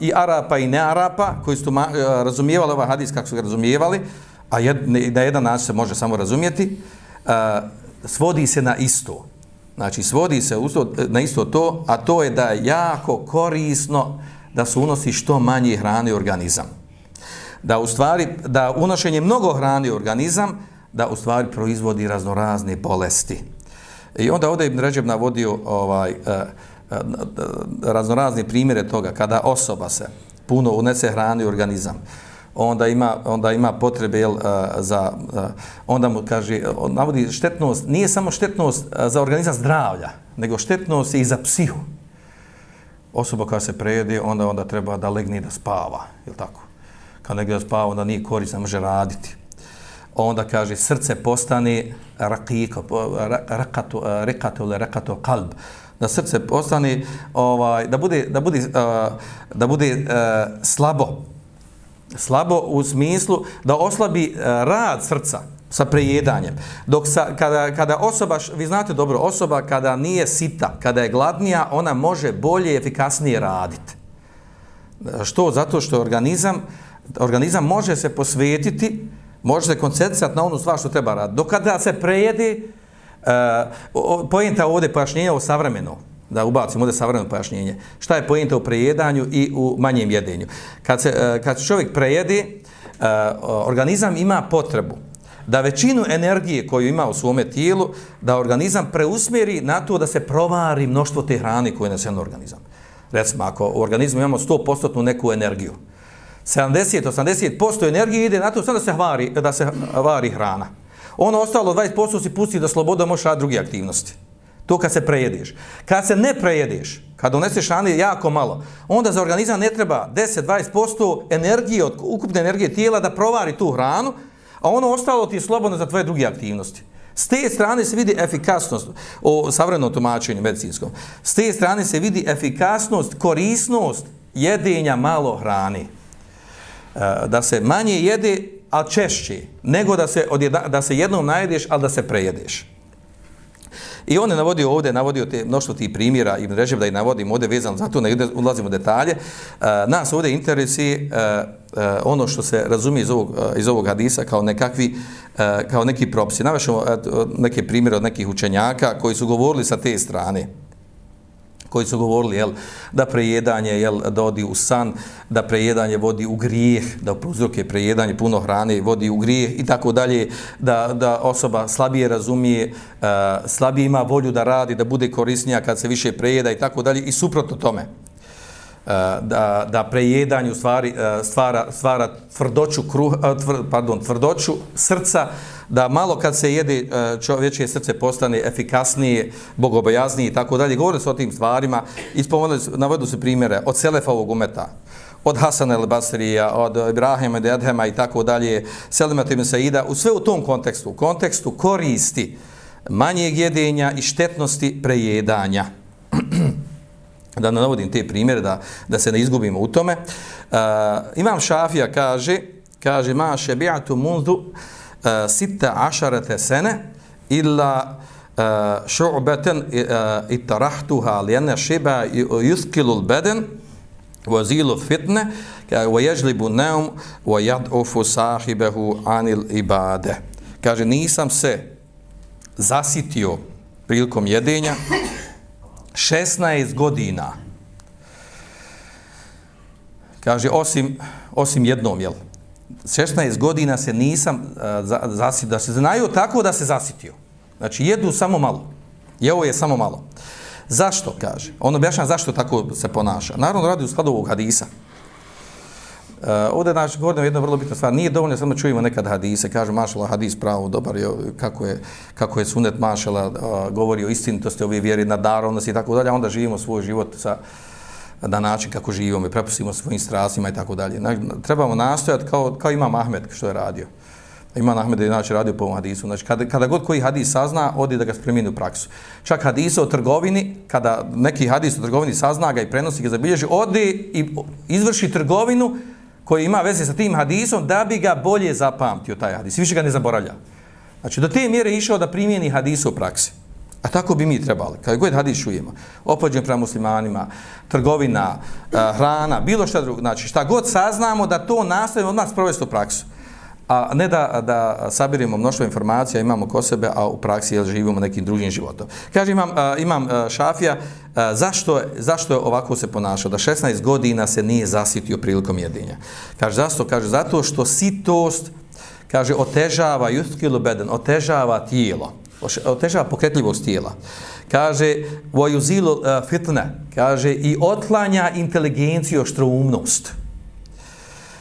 i Arapa i nearapa, koji su tuma, uh, razumijevali ovaj Hadis kako su ga razumijevali, a jed, ne, na jedan način se može samo razumijeti, uh, svodi se na isto. Znači, svodi se na isto to, a to je da je jako korisno da se unosi što manje hrane u organizam. Da u stvari, da unošenje mnogo hrane u organizam, da u stvari proizvodi raznorazne bolesti. I onda ovdje Ibn Ređeb navodio ovaj, eh, eh, raznorazne primjere toga, kada osoba se puno unese hrane u organizam, onda ima, onda ima potrebe jel, za, onda mu kaže, on navodi štetnost, nije samo štetnost za organizam zdravlja, nego štetnost i za psihu. Osoba koja se prejede, onda onda treba da legne da spava, je tako? Kad negdje da spava, onda nije korisno, može raditi. Onda kaže, srce postane rakiko, rakato, rekato ili rakato kalb, da srce postane, ovaj, da bude, da bude, da bude uh, slabo, slabo u smislu da oslabi e, rad srca sa prejedanjem. Dok sa, kada, kada osoba, vi znate dobro, osoba kada nije sita, kada je gladnija, ona može bolje i efikasnije raditi. E, što? Zato što organizam, organizam može se posvetiti, može se koncentrisati na onu stvar što treba raditi. Dok kada se prejedi, e, uh, pojenta ovdje pojašnjenja o savremenu, da ubacimo ovdje savremeno pojašnjenje. Šta je pojenta u prejedanju i u manjem jedenju? Kad se, e, kad se čovjek prejedi, e, organizam ima potrebu da većinu energije koju ima u svome tijelu, da organizam preusmjeri na to da se provari mnoštvo te hrane koje nas je organizam. Recimo, ako u organizmu imamo 100% neku energiju, 70-80% energije ide na to da se, hvari, da se vari hrana. Ono ostalo 20% si pusti da sloboda može raditi druge aktivnosti. To kad se prejedeš. Kad se ne prejedeš, kad doneseš hrane jako malo, onda za organizam ne treba 10-20% energije, od ukupne energije tijela da provari tu hranu, a ono ostalo ti je slobodno za tvoje druge aktivnosti. S te strane se vidi efikasnost o savremenom tumačenju medicinskom. S te strane se vidi efikasnost, korisnost jedenja malo hrane. E, da se manje jede, a češće, nego da se, odjeda, da se jednom najedeš, ali da se prejedeš. I on je navodio ovdje, navodio te mnoštvo tih primjera i režem da ih navodim ovdje vezano, zato ne ulazimo u detalje. Uh, nas ovdje interesi uh, uh, ono što se razumije iz ovog, iz ovog hadisa kao nekakvi kao neki propisi. Navešamo neke primjere od nekih učenjaka koji su govorili sa te strane koji su govorili jel, da prejedanje jel, dodi u san, da prejedanje vodi u grijeh, da prouzroke prejedanje puno hrane vodi u grijeh i tako dalje, da, da osoba slabije razumije, uh, slabije ima volju da radi, da bude korisnija kad se više prejeda i tako dalje i suprotno tome. Eh, da, da prejedanje u stvari eh, stvara, stvara tvrdoću, kruh, eh, tvr, pardon, tvrdoću srca, da malo kad se jede čovječje srce postane efikasnije, bogobojaznije i tako dalje. Govorili su o tim stvarima i navodu su primjere od Selefa ovog umeta, od Hasana el Basrija, od Ibrahima i Edhema i tako dalje, Selima Tim Saida, u sve u tom kontekstu, u kontekstu koristi manjeg jedenja i štetnosti prejedanja da ne navodim te primjere, da, da se ne izgubimo u tome. Uh, imam Šafija kaže, kaže, ma šebi'atu mundu, e, sita ašarete sene illa e, šu'beten itarahtuha lijene šiba yuskilu l-beden wa zilu fitne wa yajlibu neum wa jad'ufu sahibehu anil ibade. Kaže, nisam se zasitio prilikom jedenja 16 godina. Kaže, osim, osim jednom, jel? 16 godina se nisam uh, zasitio, da se znaju tako da se zasitio. Znači, jedu samo malo. Jeo je samo malo. Zašto, kaže? On objašnja zašto tako se ponaša. Naravno, radi u skladu ovog hadisa. Uh, ovdje naš govorimo jedna vrlo bitna stvar. Nije dovoljno samo čujemo nekad hadise, kaže mašala hadis pravo, dobar je, kako je, kako je sunet mašala, uh, eh, govori o istinitosti ove vjeri na darovnosti i tako dalje, onda živimo svoj život sa, na način kako živimo i prepustimo svojim strastima i tako dalje. Trebamo nastojati kao, kao Imam Ahmed što je radio. Imam Ahmed je znači radio po ovom hadisu. Znači kada, kada god koji hadis sazna, odi da ga spremini u praksu. Čak hadis o trgovini, kada neki hadis o trgovini sazna ga i prenosi ga zabilježi, odi i izvrši trgovinu koji ima veze sa tim hadisom da bi ga bolje zapamtio taj hadis. Više ga ne zaboravlja. Znači do te mjere išao da primijeni hadisu u praksi. A tako bi mi trebali. Kada god hadis čujemo, opođen prema muslimanima, trgovina, eh, hrana, bilo šta drugo, znači šta god saznamo da to nastavimo od nas provesti u praksu a ne da, da sabirimo mnoštvo informacija, imamo ko sebe, a u praksi jel, živimo nekim drugim životom. Kaže, imam, imam šafija, zašto, zašto je ovako se ponašao? Da 16 godina se nije zasitio prilikom jedinja. Kaže, zašto? Kaže, zato što sitost, kaže, otežava jutkilu beden, otežava tijelo, otežava pokretljivost tijela. Kaže, vojuzilu uh, fitne, kaže, i otlanja inteligenciju, oštroumnost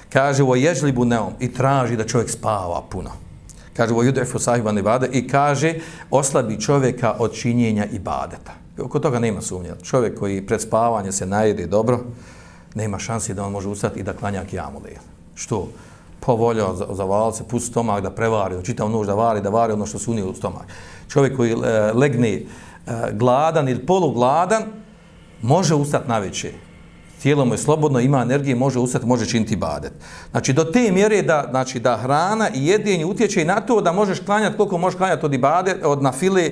kaže o ježlibu neom i traži da čovjek spava puno. Kaže o judefu sahiban i i kaže oslabi čovjeka od činjenja ibadeta. Oko toga nema sumnje. Čovjek koji pred spavanje se najede dobro, nema šansi da on može ustati i da klanja kijamu lijel. Što? Povolja za, za valce, pust stomak da prevari, da čitav nož da vari, da vari ono što sunio u stomak. Čovjek koji e, legne e, gladan ili polugladan, može ustati na večer tijelo mu je slobodno, ima energije, može ustati, može činiti badet. Znači, do te mjere da, znači, da hrana i jedinje utječe i na to da možeš klanjati koliko možeš klanjati od ibade, od na file,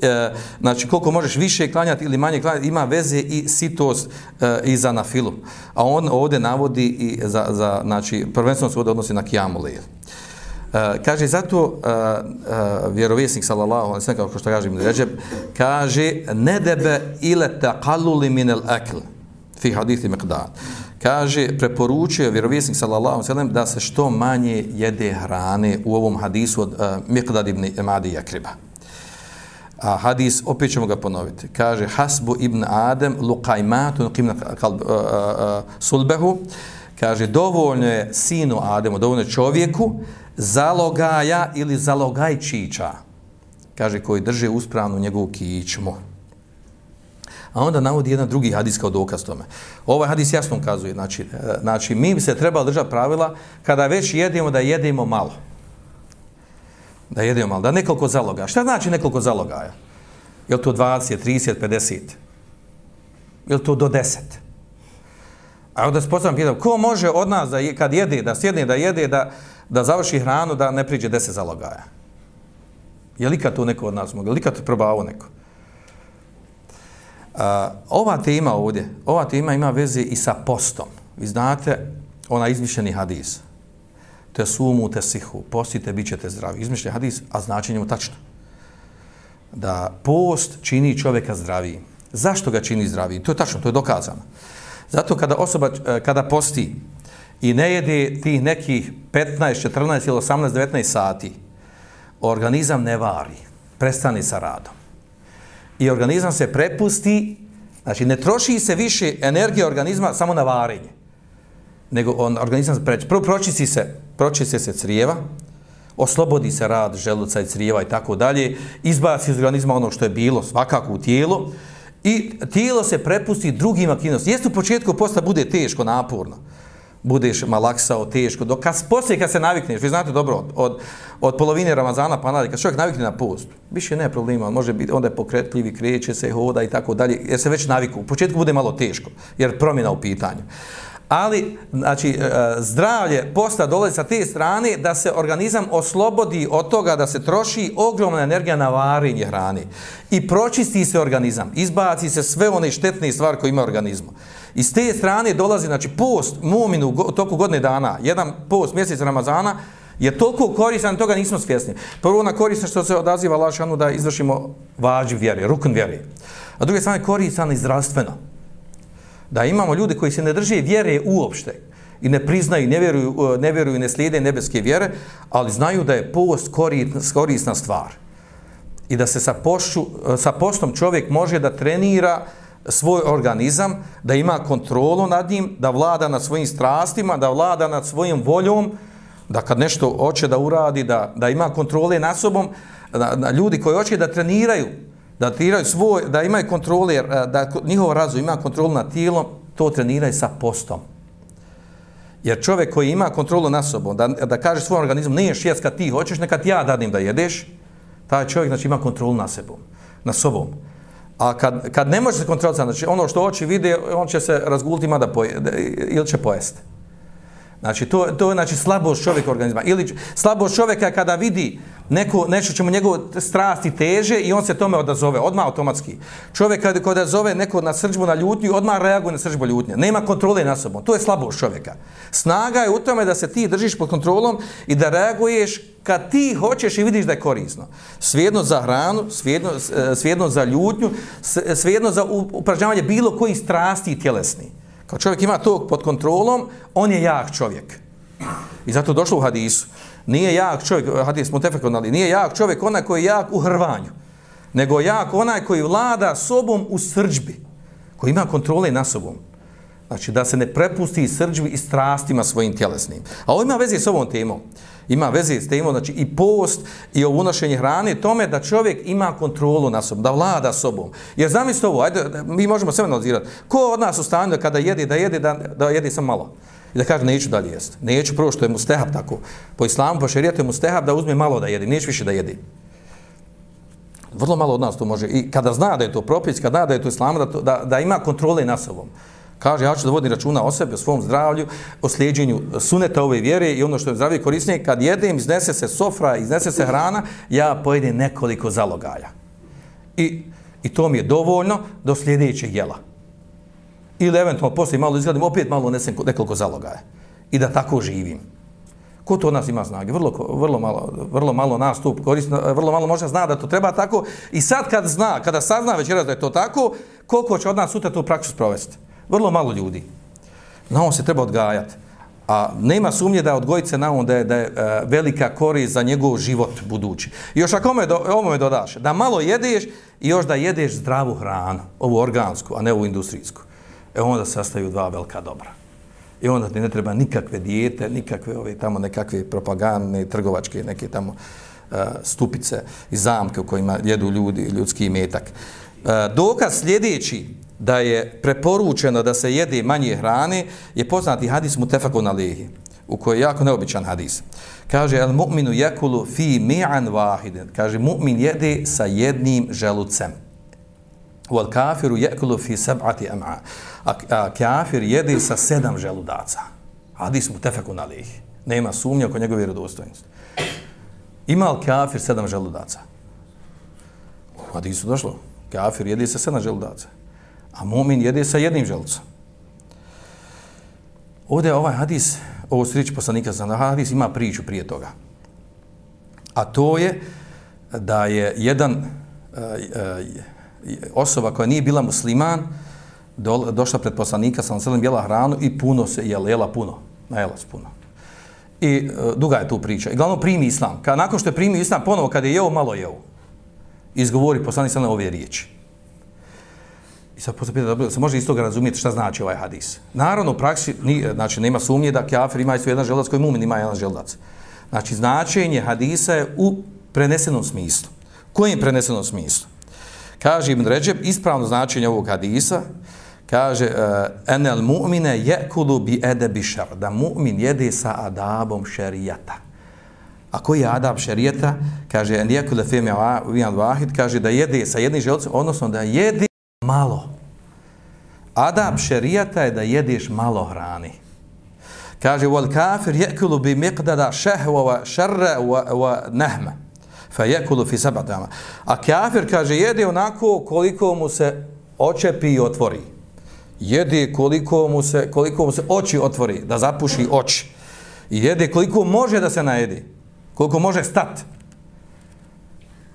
e, znači koliko možeš više klanjati ili manje klanjati, ima veze i sitost e, i za na filu. A on ovdje navodi i za, za znači, prvenstveno se ovdje odnosi na kijamu lejel. Uh, e, kaže zato uh, uh, vjerovjesnik sallallahu alaihi ve sellem kako što kaže Ibn Rajab kaže nedebe ila ile min al-akl fi hadithi miqdad. Kaže, preporučuje vjerovjesnik sallallahu sallam da se što manje jede hrane u ovom hadisu od uh, miqdad ibn Madi Jakriba. A hadis, opet ćemo ga ponoviti. Kaže, hasbu ibn Adem luqajmatu qimna kalb, uh, uh, uh, sulbehu. Kaže, dovoljno je sinu Ademu, dovoljno je čovjeku zalogaja ili zalogajčića. Kaže, koji drže uspravnu njegovu kičmu. A onda navodi jedan drugi hadis kao dokaz tome. Ovaj hadis jasno ukazuje. Znači, e, znači mi bi se trebali držati pravila kada već jedemo da jedemo malo. Da jedemo malo. Da nekoliko zaloga. Šta znači nekoliko zalogaja? Je li to 20, 30, 50? Je li to do 10? A onda se postavljam pitanje, ko može od nas da kad jede, da sjedne, da jede, da, da završi hranu, da ne priđe 10 zalogaja? Je li kad to neko od nas mogu? Je li kad to probao neko? Ova tema ovdje, ova tema ima veze i sa postom. Vi znate, ona izmišljeni hadis. Te sumu, te sihu, postite, bit ćete zdravi. Izmišljeni hadis, a značenje mu tačno. Da post čini čovjeka zdravijim. Zašto ga čini zdravijim? To je tačno, to je dokazano. Zato kada osoba, e, kada posti i ne jede tih nekih 15, 14 ili 18, 19 sati, organizam ne vari, prestani sa radom i organizam se prepusti, znači ne troši se više energije organizma samo na varenje, nego on, organizam se preći. Prvo pročisti se, pročisti se crijeva, oslobodi se rad želuca i crijeva i tako dalje, izbaci iz organizma ono što je bilo svakako u tijelu i tijelo se prepusti drugim aktivnostima. Jeste u početku posta bude teško, naporno, budeš malaksao, teško, dok kad, poslije kad se navikneš, vi znate dobro, od, od, od polovine Ramazana pa nadalje, kad čovjek navikne na post, više ne problema, može biti, onda je pokretljivi, kreće se, hoda i tako dalje, jer se već naviku. U početku bude malo teško, jer promjena u pitanju. Ali, znači, e, e, zdravlje posta dolazi sa te strane da se organizam oslobodi od toga da se troši ogromna energija na varenje hrane. I pročisti se organizam, izbaci se sve one štetne stvari koje ima organizmu. I s te strane dolazi, znači, post mominu u toku godine dana, jedan post mjesec Ramazana, je toliko koristan, toga nismo svjesni. Prvo na koristan što se odaziva Lašanu da izvršimo vađi vjere, rukun vjere. A druge strane koristan i zdravstveno. Da imamo ljude koji se ne drže vjere uopšte i ne priznaju, ne vjeruju, e, ne vjeruju, ne slijede nebeske vjere, ali znaju da je post korisna stvar. I da se sa, pošću, e, sa postom čovjek može da trenira svoj organizam, da ima kontrolu nad njim, da vlada nad svojim strastima, da vlada nad svojim voljom, da kad nešto hoće da uradi, da, da ima kontrole nad sobom, da, da ljudi koji hoće da treniraju, da treniraju svoj, da imaju kontrole, eh, da njihov razum ima kontrolu nad tijelom, to treniraju sa postom. Jer čovjek koji ima kontrolu nad sobom, da, da kaže svom organizmu, ne ješ jes kad ti hoćeš, neka ja dadim da jedeš, taj čovjek znači, ima kontrolu nad sebom, na sobom. A kad, kad ne može se kontrolisati, znači ono što oči vide, on će se razguliti da pojede, ili će pojesti. Znači, to, to je znači, slabost čovjeka organizma. Ili slabost čovjeka kada vidi neko, nešto čemu njegov strasti teže i on se tome odazove, odmah automatski. Čovjek kada, kada zove neko na srđbu na ljutnju, odmah reaguje na srđbu ljutnje. Nema kontrole na sobom. To je slabost čovjeka. Snaga je u tome da se ti držiš pod kontrolom i da reaguješ kad ti hoćeš i vidiš da je korisno. Svijedno za hranu, svijedno, svijedno e, za ljutnju, e, svijedno za upražnjavanje bilo koji strasti i tjelesni. Kad čovjek ima to pod kontrolom, on je jak čovjek. I zato došlo u hadisu. Nije jak čovjek, hadis mutefekon, ali nije jak čovjek onaj koji je jak u hrvanju, nego jak onaj koji vlada sobom u srđbi, koji ima kontrole na sobom. Znači, da se ne prepusti srđbi i strastima svojim tjelesnim. A ovo ima veze s ovom temom. Ima veze s temom, znači i post i ovo unošenje hrane, tome da čovjek ima kontrolu na sobom, da vlada sobom. Jer zamislite ovo, ajde, mi možemo sve analizirati. Ko od nas u stanju da kada jede, da jede, da, da jede sam malo? I da kaže, neću dalje jesti. Neću prvo što je mu stehab tako. Po islamu, po šerijetu je mu stehab da uzme malo da jede, neću više da jede. Vrlo malo od nas to može. I kada zna da je to propis, kada zna da je to islam, da, da, da ima kontrole na sobom. Kaže, ja ću da vodim računa o sebi, o svom zdravlju, o slijedjenju suneta ove vjere i ono što je zdravije korisnije, kad jedem, iznese se sofra, iznese se hrana, ja pojedem nekoliko zalogaja. I, I to mi je dovoljno do sljedećeg jela. Ili eventualno poslije malo izgledim, opet malo unesem nekoliko zalogaja. I da tako živim. Ko to od nas ima snage? Vrlo, vrlo, malo, vrlo malo nastup korisno, vrlo malo možda zna da to treba tako. I sad kad zna, kada sazna večeras da je to tako, koliko će od nas sutra tu praksu sprovesti? Vrlo malo ljudi. Na on se treba odgajati. A nema sumnje da odgojit se na on da je, da je e, velika korist za njegov život budući. I još ako me, do, ovo me dodaš, da malo jedeš i još da jedeš zdravu hranu, ovu organsku, a ne ovu industrijsku. E onda sastaju dva velika dobra. I onda ti ne treba nikakve dijete, nikakve ove tamo nekakve propagandne, trgovačke, neke tamo uh, stupice i zamke u kojima jedu ljudi, ljudski metak. Uh, e, dokaz sljedeći da je preporučeno da se jede manje hrane je poznati hadis mutefakun alihi u kojoj je jako neobičan hadis. Kaže, el mu'minu jekulu fi mi'an vahiden. Kaže, mu'min jede sa jednim želucem. Wal kafiru jekulu fi sab'ati am'a. A, a kafir jede sa sedam želudaca. Hadis mutefakun alihi. Nema sumnja oko njegove vjerodostojnosti. Ima li kafir sedam želudaca? U hadisu došlo. Kafir jede sa sedam želudaca a mumin jede sa jednim želcom. Ovdje ovaj hadis, ovo su riječi poslanika za hadis, ima priču prije toga. A to je da je jedan e, e, osoba koja nije bila musliman, do, došla pred poslanika, sam selim jela hranu i puno se jela, jela puno, najela se puno. I e, duga je tu priča. I glavno primi islam. Ka, nakon što je primi islam, ponovo kad je jeo, malo jeo. Izgovori poslanik sa ove riječi. I sad posle pita se može isto razumjeti šta znači ovaj hadis. Naravno, u praksi, ni, znači, nema sumnje da kafir ima isto jedan želdac koji mumin ima jedan želdac. Znači, značenje hadisa je u prenesenom smislu. Kojim prenesenom smislu? Kaže Ibn Ređeb, ispravno značenje ovog hadisa, kaže, uh, enel mu'mine jekulu bi edebi šar, da mu'min jede sa adabom šerijata. A koji je adab šerijata? Kaže, en jekule fime vahid, kaže da jede sa jednim želcem, odnosno da jede malo. Adab šerijata je da jedeš malo hrani. Kaže, wal kafir jekulu bi miqdada šehva wa šarra wa, wa nehma. Fa jekulu fi sabatama. A kafir, kaže, jede onako koliko mu se očepi i otvori. Jede koliko mu se, koliko mu se oči otvori, da zapuši oči. I jede koliko može da se najedi. Koliko može stat.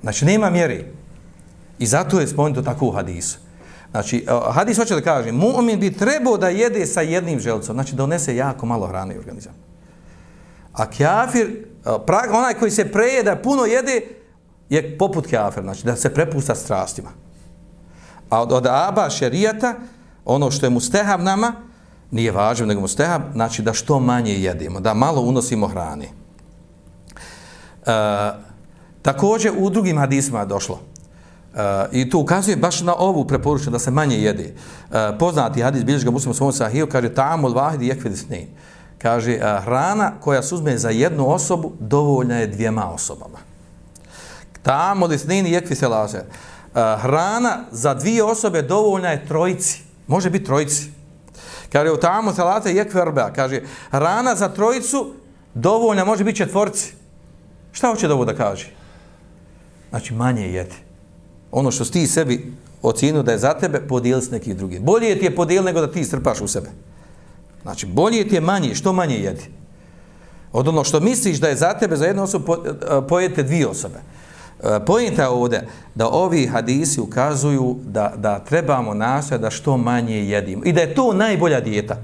Znači, nema mjeri. I zato je spomenuto tako u hadisu. Znači, e, hadis hoće da kaže, mu'min bi trebao da jede sa jednim želcom, znači da unese jako malo hrane u organizam. A kjafir, e, onaj koji se preje da puno jede, je poput kjafir, znači da se prepusta strastima. A od, od aba šerijata, ono što je mustehab nama, nije važno nego mustehab, znači da što manje jedemo, da malo unosimo hrane. E, također u drugim hadisima je došlo, Uh, I to ukazuje baš na ovu preporučenu da se manje jede. Uh, poznati hadis bilježi ga muslim svom sahiju, kaže tamo vahidi vahidi jekvedisni. Kaže, uh, hrana koja se uzme za jednu osobu, dovoljna je dvijema osobama. Tamo od isnini jekvi se laže. Uh, hrana za dvije osobe dovoljna je trojici. Može biti trojici. Kaže, u tamu salate je kverbea. Kaže, hrana za trojicu dovoljna može biti četvorci. Šta hoće da ovo da kaže? Znači, manje jedi. Ono što ti sebi ocinu da je za tebe, podijeli s nekih drugih. Bolje ti je podijeli nego da ti strpaš u sebe. Znači, bolje ti je manje, što manje jedi. Od ono što misliš da je za tebe, za jednu osobu, eh, pojete dvije osobe. Eh, pojenta je ovdje da ovi hadisi ukazuju da, da trebamo nastojati da što manje jedimo. I da je to najbolja dijeta.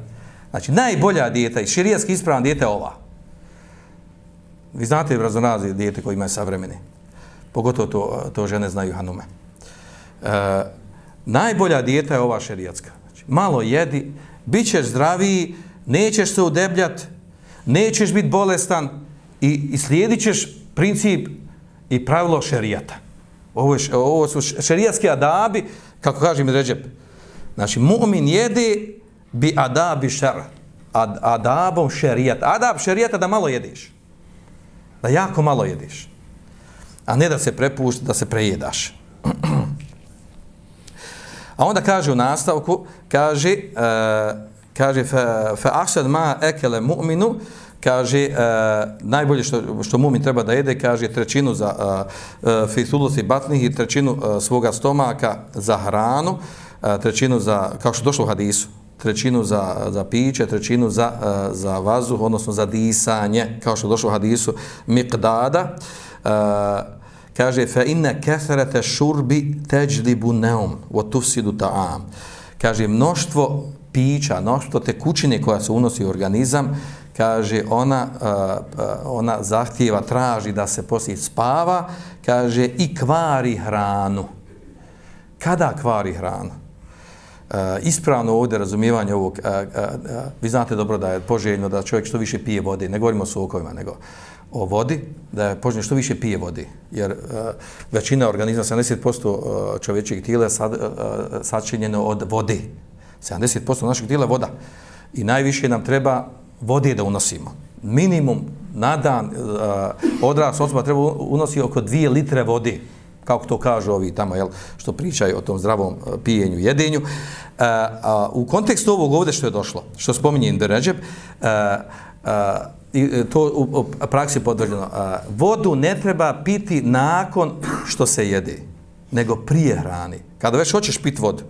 Znači, najbolja dijeta i širijaski ispravna dijeta je ova. Vi znate razonazije dijete koji imaju savremeni. Pogotovo to, to žene znaju hanume. E, najbolja dijeta je ova šerijatska. Znači, malo jedi, bit ćeš zdraviji, nećeš se udebljati, nećeš biti bolestan i, i slijedit ćeš princip i pravilo šerijata. Ovo, je, ovo su šerijatski adabi, kako kaže mi Ređep. Znači, mu'min jede bi adabi šer. Ad, adabom šerijata. Adab šerijata da malo jediš. Da jako malo jediš. A ne da se prepušti, da se prejedaš. A onda kaže u nastavku, kaže, uh, kaže, fa, fa ahsad ma ekele mu'minu, kaže, uh, najbolje što, što mu'min treba da jede, kaže, trećinu za uh, uh, batnih i trećinu uh, svoga stomaka za hranu, uh, trećinu za, kao što došlo u hadisu, trećinu za, za piće, trećinu za, uh, za vazuh, odnosno za disanje, kao što došlo u hadisu, miqdada, uh, kaže fa inna kathrata šurbi tajlibu neum, wa tufsidu ta'am. Kaže mnoštvo pića mnoštvo tekućine koja se unosi u organizam kaže ona uh, ona zahtijeva traži da se poslije spava kaže i kvari hranu. Kada kvari hranu? Uh, ispravno ovdje razumijevanje ovog, uh, uh, uh, vi znate dobro da je poželjno da čovjek što više pije vode, ne govorimo o sokovima, nego o vodi, da je poželjno što više pije vodi, jer uh, većina organizma, 70% uh, čovječeg tijela je sad, uh, sačinjeno od vode. 70% našeg tijela je voda. I najviše nam treba vode da unosimo. Minimum na dan uh, odrast osoba treba unosi oko 2 litre vode, kako to kažu ovi tamo, jel, što pričaju o tom zdravom pijenju, jedenju. Uh, uh, u kontekstu ovog ovdje što je došlo, što spominje Inder Ređeb, uh, uh, i e, to u, u praksi podvrđeno. vodu ne treba piti nakon što se jede, nego prije hrani. Kada već hoćeš piti vodu,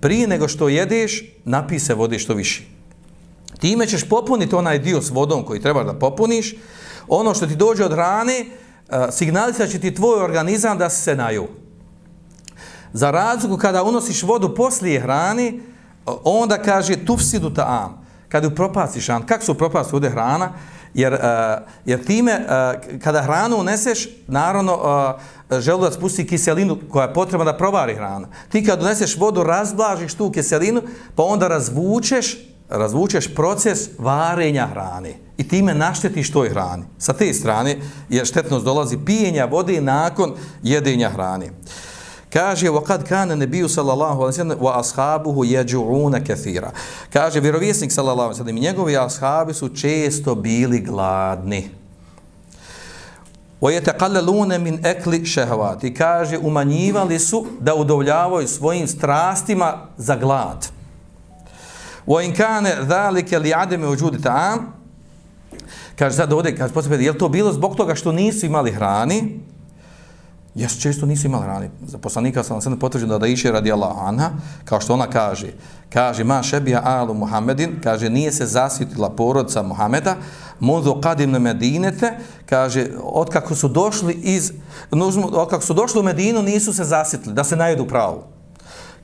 prije nego što jedeš, napij se vode što više. Time ćeš popuniti onaj dio s vodom koji trebaš da popuniš. Ono što ti dođe od hrane, e, signalizat će ti tvoj organizam da se naju. Za razliku kada unosiš vodu poslije hrane, onda kaže tufsidu ta'am. Kada upropastiš hranu, kako se upropasti ovdje hrana? Jer, uh, jer time, uh, kada hranu uneseš, naravno, uh, želudac pusti kiselinu koja je potrebna da provari hrana. Ti kad uneseš vodu, razblažiš tu kiselinu, pa onda razvučeš, razvučeš proces varenja hrane. I time naštetiš toj hrani. Sa te strane, jer štetnost dolazi pijenja vode nakon jedenja hrane. Uh, Kaže, وَقَدْ كَانَ نَبِيُّ sallallahu اللَّهُ عَلَىٰهُ عَلَىٰهُ عَلَىٰهُ وَأَصْحَابُهُ يَجُعُونَ كَثِيرًا Kaže, vjerovjesnik صلى الله sallam i njegovi ashabi su često bili gladni. وَيَتَقَلَّلُونَ min akli شَهَوَاتِ Kaže, umanjivali su da udovljavaju svojim strastima za glad. وَإِنْ كَانَ ذَلِكَ لِعَدَمِ وَجُودِ تَعَامِ Kaže, sad ovdje, kaže, posljedno, je to bilo zbog toga što nisu imali hrani? Ja često nisu imali rani. Za poslanika sam sam potvrđen da da iše radi Allah anha, kao što ona kaže. Kaže, ma šebija alu Muhammedin, kaže, nije se zasvitila porodca Muhameda, mudu kadim na Medinete, kaže, otkako su došli iz, otkako su došli u Medinu, nisu se zasvitili, da se najedu pravu.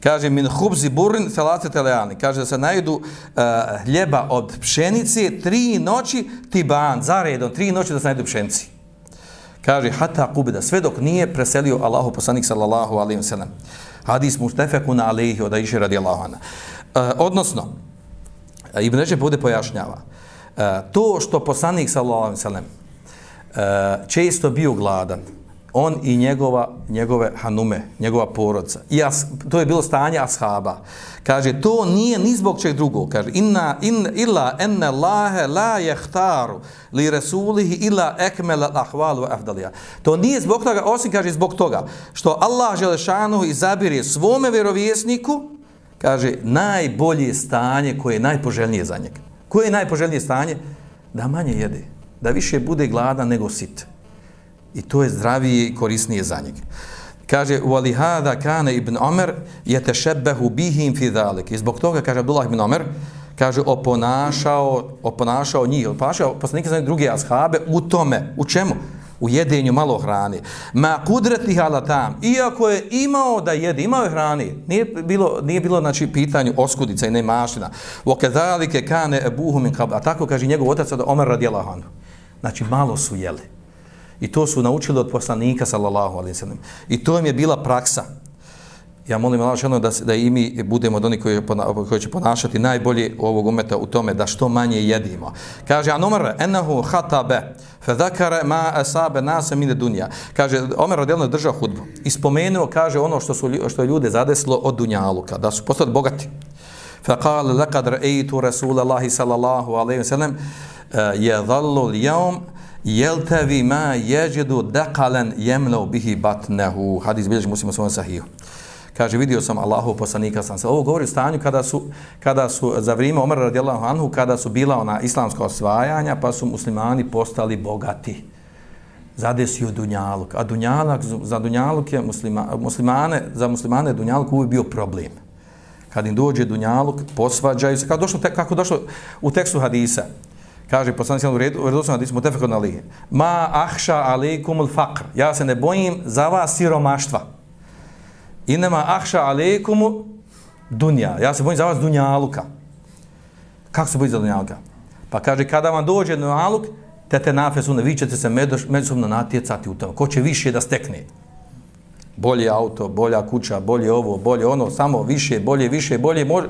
Kaže, min hubzi burin felate teleani. Kaže, da se najedu uh, hljeba od pšenice, tri noći, tiban, zaredom, tri noći da se najedu pšenici kaže hata kubida sve dok nije preselio Allahu poslanik sallallahu alaihi ve sellem hadis mustafakun alaihi od Aisha radijallahu anha. E, odnosno e, ibn Rajab bude pojašnjava e, to što poslanik sallallahu alaihi ve sellem često bio gladan on i njegova njegove hanume, njegova porodca. I as, to je bilo stanje ashaba. Kaže, to nije ni zbog čeg drugog. Kaže, inna, in, illa enne Allahe la jehtaru li rasulihi illa ekmela ahvalu afdalija. To nije zbog toga, osim kaže zbog toga, što Allah Želešanu izabire svome vjerovjesniku kaže, najbolje stanje koje je najpoželjnije za njega. Koje je najpoželjnije stanje? Da manje jede. Da više bude gladan nego sit. I to je zdravije i korisnije za njega. Kaže, u alihada kane ibn Omer je tešebehu bihim fi dalik. I zbog toga, kaže Abdullah ibn Omer, kaže, oponašao, oponašao njih, oponašao poslanike za druge ashabe u tome. U čemu? U jedenju malo hrane. Ma kudretih ala tam. Iako je imao da jede, imao je hrane. Nije bilo, nije bilo znači, pitanju oskudica i nemašina. U okedalike kane ebuhu min kab. A tako kaže njegov otac od Omer radijallahu anhu. Znači, malo su jeli. I to su naučili od poslanika, sallallahu alaihi sallam. I to im je bila praksa. Ja molim Allah želno da, da i mi budemo od onih koji, koji će ponašati najbolje ovog umeta u tome da što manje jedimo. Kaže, an Umar, enahu hatabe, fe zakare ma asabe nasa mine dunja. Kaže, Omer odjelno je držao hudbu. I spomenuo, kaže, ono što, su, što je ljude zadeslo od dunjaluka, da su postali bogati. Fe kale, lekad re'itu Rasulallahi sallallahu alaihi sallam, eh, je dhallu lijom, jeltevi ma jeđedu dekalen jemlau bihi batnehu. Hadis bilježi muslima svojom sahiju. Kaže vidio sam Allahov poslanika sam se ovo govori o stanju kada su kada su za vrijeme Omara radijallahu anhu kada su bila ona islamska osvajanja pa su muslimani postali bogati. Zadesio dunjaluk. A dunjaluk za dunjaluk je muslima, muslimane za muslimane dunjaluk uvijek bio problem. Kad im dođe dunjaluk posvađaju se. Kako došlo te, kako došlo u tekstu hadisa? Kaže poslanik u redu u redu sam hadisu na lije. ma ahša alejkumul faqr ja se ne bojim za vas siromaštva Inema ahša alekumu dunja. Ja se bojim za vas dunjaluka. Kako se bojim za dunjaluka? Pa kaže, kada vam dođe dunjaluk, te te nafesune, vi ćete se međusobno natjecati u tome. Ko će više da stekne? Bolje auto, bolja kuća, bolje ovo, bolje ono, samo više, bolje, više, bolje. Može.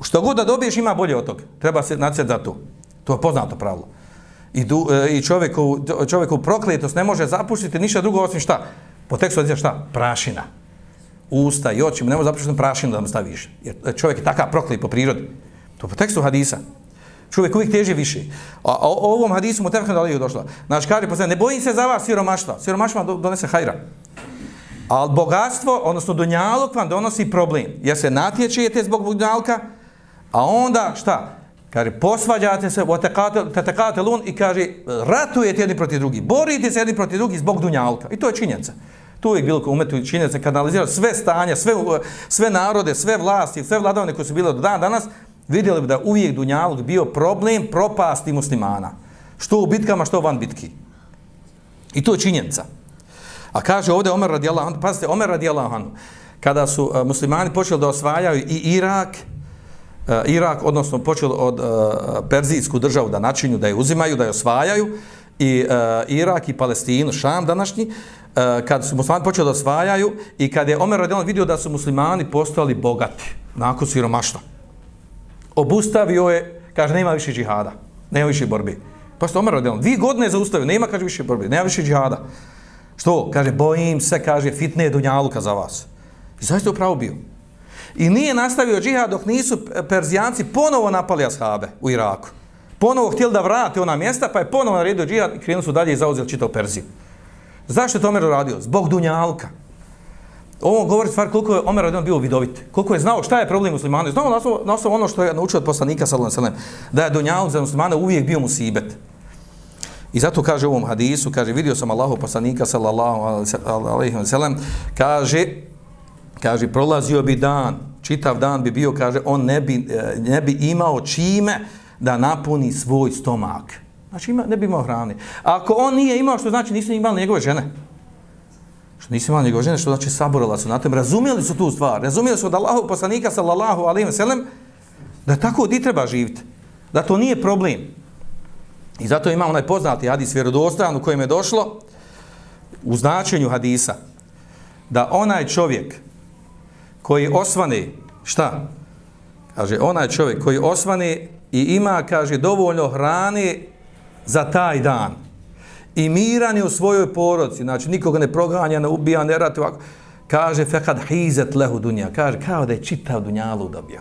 Što god da dobiješ, ima bolje od toga. Treba se natjecati za to. To je poznato pravilo. I, du, e, i čovjeku, čovjeku prokletost ne može zapuštiti ništa drugo osim šta? Po tekstu šta? Prašina usta i oči, ne može zapuštiti prašinu da mu staviš. Jer čovjek je takav proklet po prirodi. To po tekstu hadisa. Čovjek uvijek teže više. A, a o ovom hadisu mu tefkan da li je došla. Znači, kaže posle, ne bojim se za vas siromaštva. Siromaštva vam donese hajra. Ali bogatstvo, odnosno dunjaluk vam donosi problem. Jer se natječete zbog dunjalka, a onda šta? Kaže, posvađate se, tetekate lun i kaže, ratujete jedni protiv drugi. Borite se jedni protiv drugi zbog dunjalka. I to je činjenica. To je bilo umetu činjenica, se kanalizirao sve stanja, sve, sve narode, sve vlasti, sve vladavne koje su bile do dana danas, vidjeli bi da uvijek Dunjalog bio problem propasti muslimana. Što u bitkama, što van bitki. I to je činjenica. A kaže ovdje Omer radijallahu anhu, pazite, Omer radijallahu anhu, kada su e, muslimani počeli da osvajaju i Irak, Eh, Irak, odnosno počeli od eh, Perzijsku državu da načinju, da je uzimaju, da je osvajaju, i eh, Irak i Palestinu, Šam današnji, kad su muslimani počeli da osvajaju i kad je Omer Radijan vidio da su muslimani postali bogati, nakon siromašta. obustavio je, kaže, nema više džihada, nema više borbi. Pa što Omer Radijan, dvije godine zaustavio, nema, kaže, više borbi, nema više džihada. Što? Kaže, bojim se, kaže, fitne dunjaluka za vas. I zašto je upravo bio? I nije nastavio džihad dok nisu Perzijanci ponovo napali ashabe u Iraku ponovo htjeli da vrate ona mjesta, pa je ponovo naredio džihad i krenuli su dalje i zauzeli čitav Perziju. Zašto je to Omer radio? Zbog Dunjalka. Ovo govori stvar koliko je Omer radio bio vidovit. Koliko je znao šta je problem muslimana. Znao na osnovu, na osnovu ono što je naučio od poslanika sallallahu alejhi ve sellem da je Dunjalk za muslimana uvijek bio musibet. I zato kaže u ovom hadisu, kaže, vidio sam Allahu poslanika sallallahu alejhi ve sellem kaže, kaže, prolazio bi dan, čitav dan bi bio, kaže, on ne bi, e, ne bi imao čime, da napuni svoj stomak. Znači, ima, ne bi imao hrane. A ako on nije imao, što znači nisu imali njegove žene? Što nisu imali njegove žene, što znači saborala su na tem. Razumijeli su tu stvar. Razumijeli su od Allahu poslanika, sallallahu alaihi wa sallam, da tako di treba živjeti. Da to nije problem. I zato ima onaj poznati hadis vjerodostan u kojem je došlo u značenju hadisa da onaj čovjek koji osvane, šta? Kaže, onaj čovjek koji osvane i ima, kaže, dovoljno hrane za taj dan. I miran je u svojoj porodci, znači nikoga ne proganja, ne ubija, ne rati ovako. Kaže, fekad hizet lehu dunja. Kaže, kao da je čitav dunjalu dobio.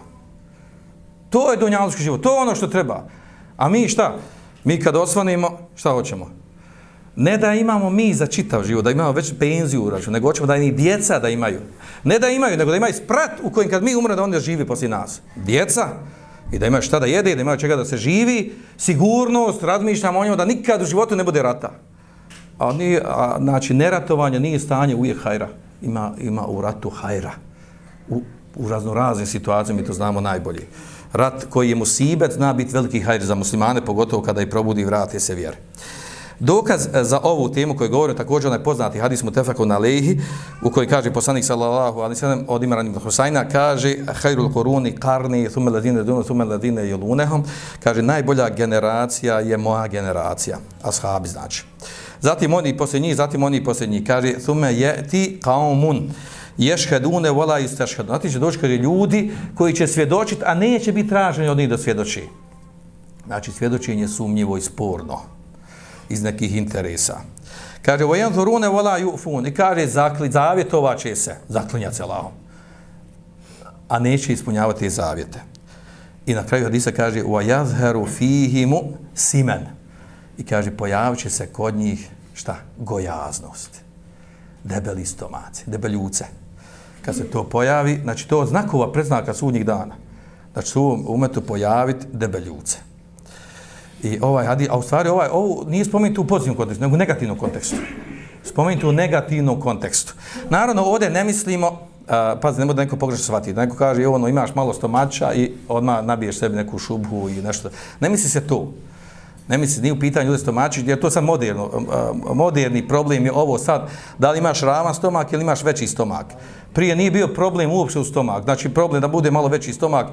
To je dunjaluški život, to je ono što treba. A mi šta? Mi kad osvanimo, šta hoćemo? Ne da imamo mi za čitav život, da imamo već penziju uraču, nego hoćemo da i djeca da imaju. Ne da imaju, nego da imaju sprat u kojem kad mi umre da onda živi poslije nas. Djeca, i da imaju šta da jede, da imaju čega da se živi, sigurnost, razmišljamo o njemu da nikad u životu ne bude rata. A, ni, a znači, neratovanje nije stanje uvijek hajra. Ima, ima u ratu hajra. U, u raznoraznim situacijama mi to znamo najbolje. Rat koji je musibet zna biti veliki hajr za muslimane, pogotovo kada i probudi i vrate se vjere. Dokaz e, za ovu temu koju govorim također onaj poznati hadis mutefakun na lehi u kojoj kaže poslanik sallallahu alaihi sallam od Imran ibn Husayna kaže hajrul koruni karni thume ladine dunu thume ladine jelunehom kaže najbolja generacija je moja generacija. Ashabi znači. Zatim oni posljednji zatim oni posljednji kaže thume je ti kaumun ješhedune vola istešhedune znači će doći kaže ljudi koji će svjedočiti a neće biti traženi od njih da svjedoči. Znači svjedočenje sumnjivo i sporno iz nekih interesa. Kaže, vojen zurune vola jufun, i kaže, zakli, zavjetovat će se, zaklinjati se lahom, a neće ispunjavati zavjete. I na kraju hadisa kaže, wa yazharu fihimu simen. I kaže, pojavit se kod njih, šta? Gojaznost. Debeli stomaci, debeljuce. Kad se to pojavi, znači to znakova predznaka sudnjih dana. Znači su umetu pojaviti debeljuce. I ovaj hadis, a u stvari ovaj, ovo nije spomenuto u pozitivnom kontekstu, nego u negativnom kontekstu. Spomenuto u negativnom kontekstu. Naravno, ovdje ne mislimo, uh, pazi, ne da neko pogrešno shvati, da neko kaže, ono, imaš malo stomača i odmah nabiješ sebi neku šubhu i nešto. Ne misli se to. Ne misli, nije u pitanju ljudi stomačić, jer to je sad moderno, moderni problem je ovo sad, da li imaš ravan stomak ili imaš veći stomak. Prije nije bio problem uopšte u stomak. Znači problem da bude malo veći stomak.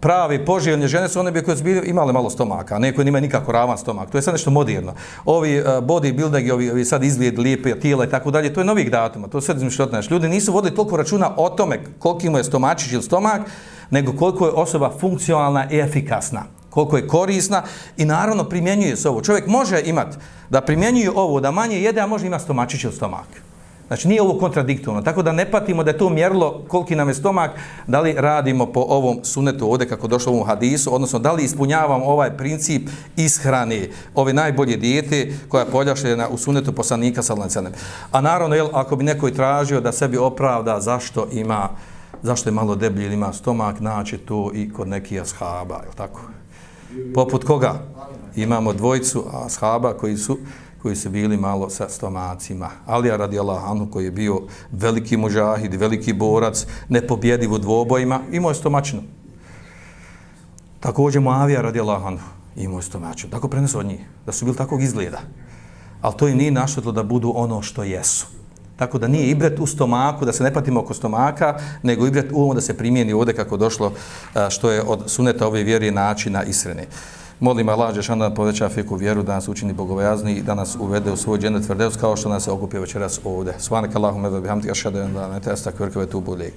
Prave, a, poželjne žene su one bi koje su bili, imale malo stomaka, a ne koje nimaju nikako ravan stomak. To je sad nešto moderno. Ovi uh, ovi, ovi sad izgled lijepe tijela i tako dalje, to je novih datuma. To je sve izmišljotno. Znači, ljudi nisu vodili toliko računa o tome koliko mu je stomačić ili stomak, nego koliko je osoba funkcionalna i efikasna koliko je korisna i naravno primjenjuje se ovo. Čovjek može imati da primjenjuje ovo, da manje jede, a može imati stomačić ili stomak. Znači nije ovo kontradiktorno, tako da ne patimo da je to mjerilo koliki nam je stomak, da li radimo po ovom sunetu ovdje kako došlo u ovom hadisu, odnosno da li ispunjavamo ovaj princip ishrane ove najbolje dijete koja je poljašljena u sunetu poslanika sa lancanem. A naravno, jel, ako bi neko tražio da sebi opravda zašto ima, zašto je malo deblji ili ima stomak, naći to i kod nekih ashaba, je tako? Poput koga? Imamo dvojicu ashaba koji su koji su bili malo sa stomacima. Alija radi Allahanu koji je bio veliki mužahid, veliki borac, nepobjediv u dvobojima, imao je stomačinu. Također Muavija radi Allahanu imao je stomačinu. Tako prenesu od njih, da su bili takvog izgleda. Ali to i nije našetlo da budu ono što jesu. Tako da nije ibret u stomaku, da se ne patimo oko stomaka, nego ibret u ovom da se primijeni ovdje kako došlo što je od suneta ove vjeri načina isrene. Molim Allah Đešan da poveća fiku vjeru, da nas učini bogovajazni i da nas uvede u svoj džennet tvrdeus kao što nas je okupio večeras ovdje. Svanak Allahum edo bihamtika šadu da ne testa kvrkove tu bulik.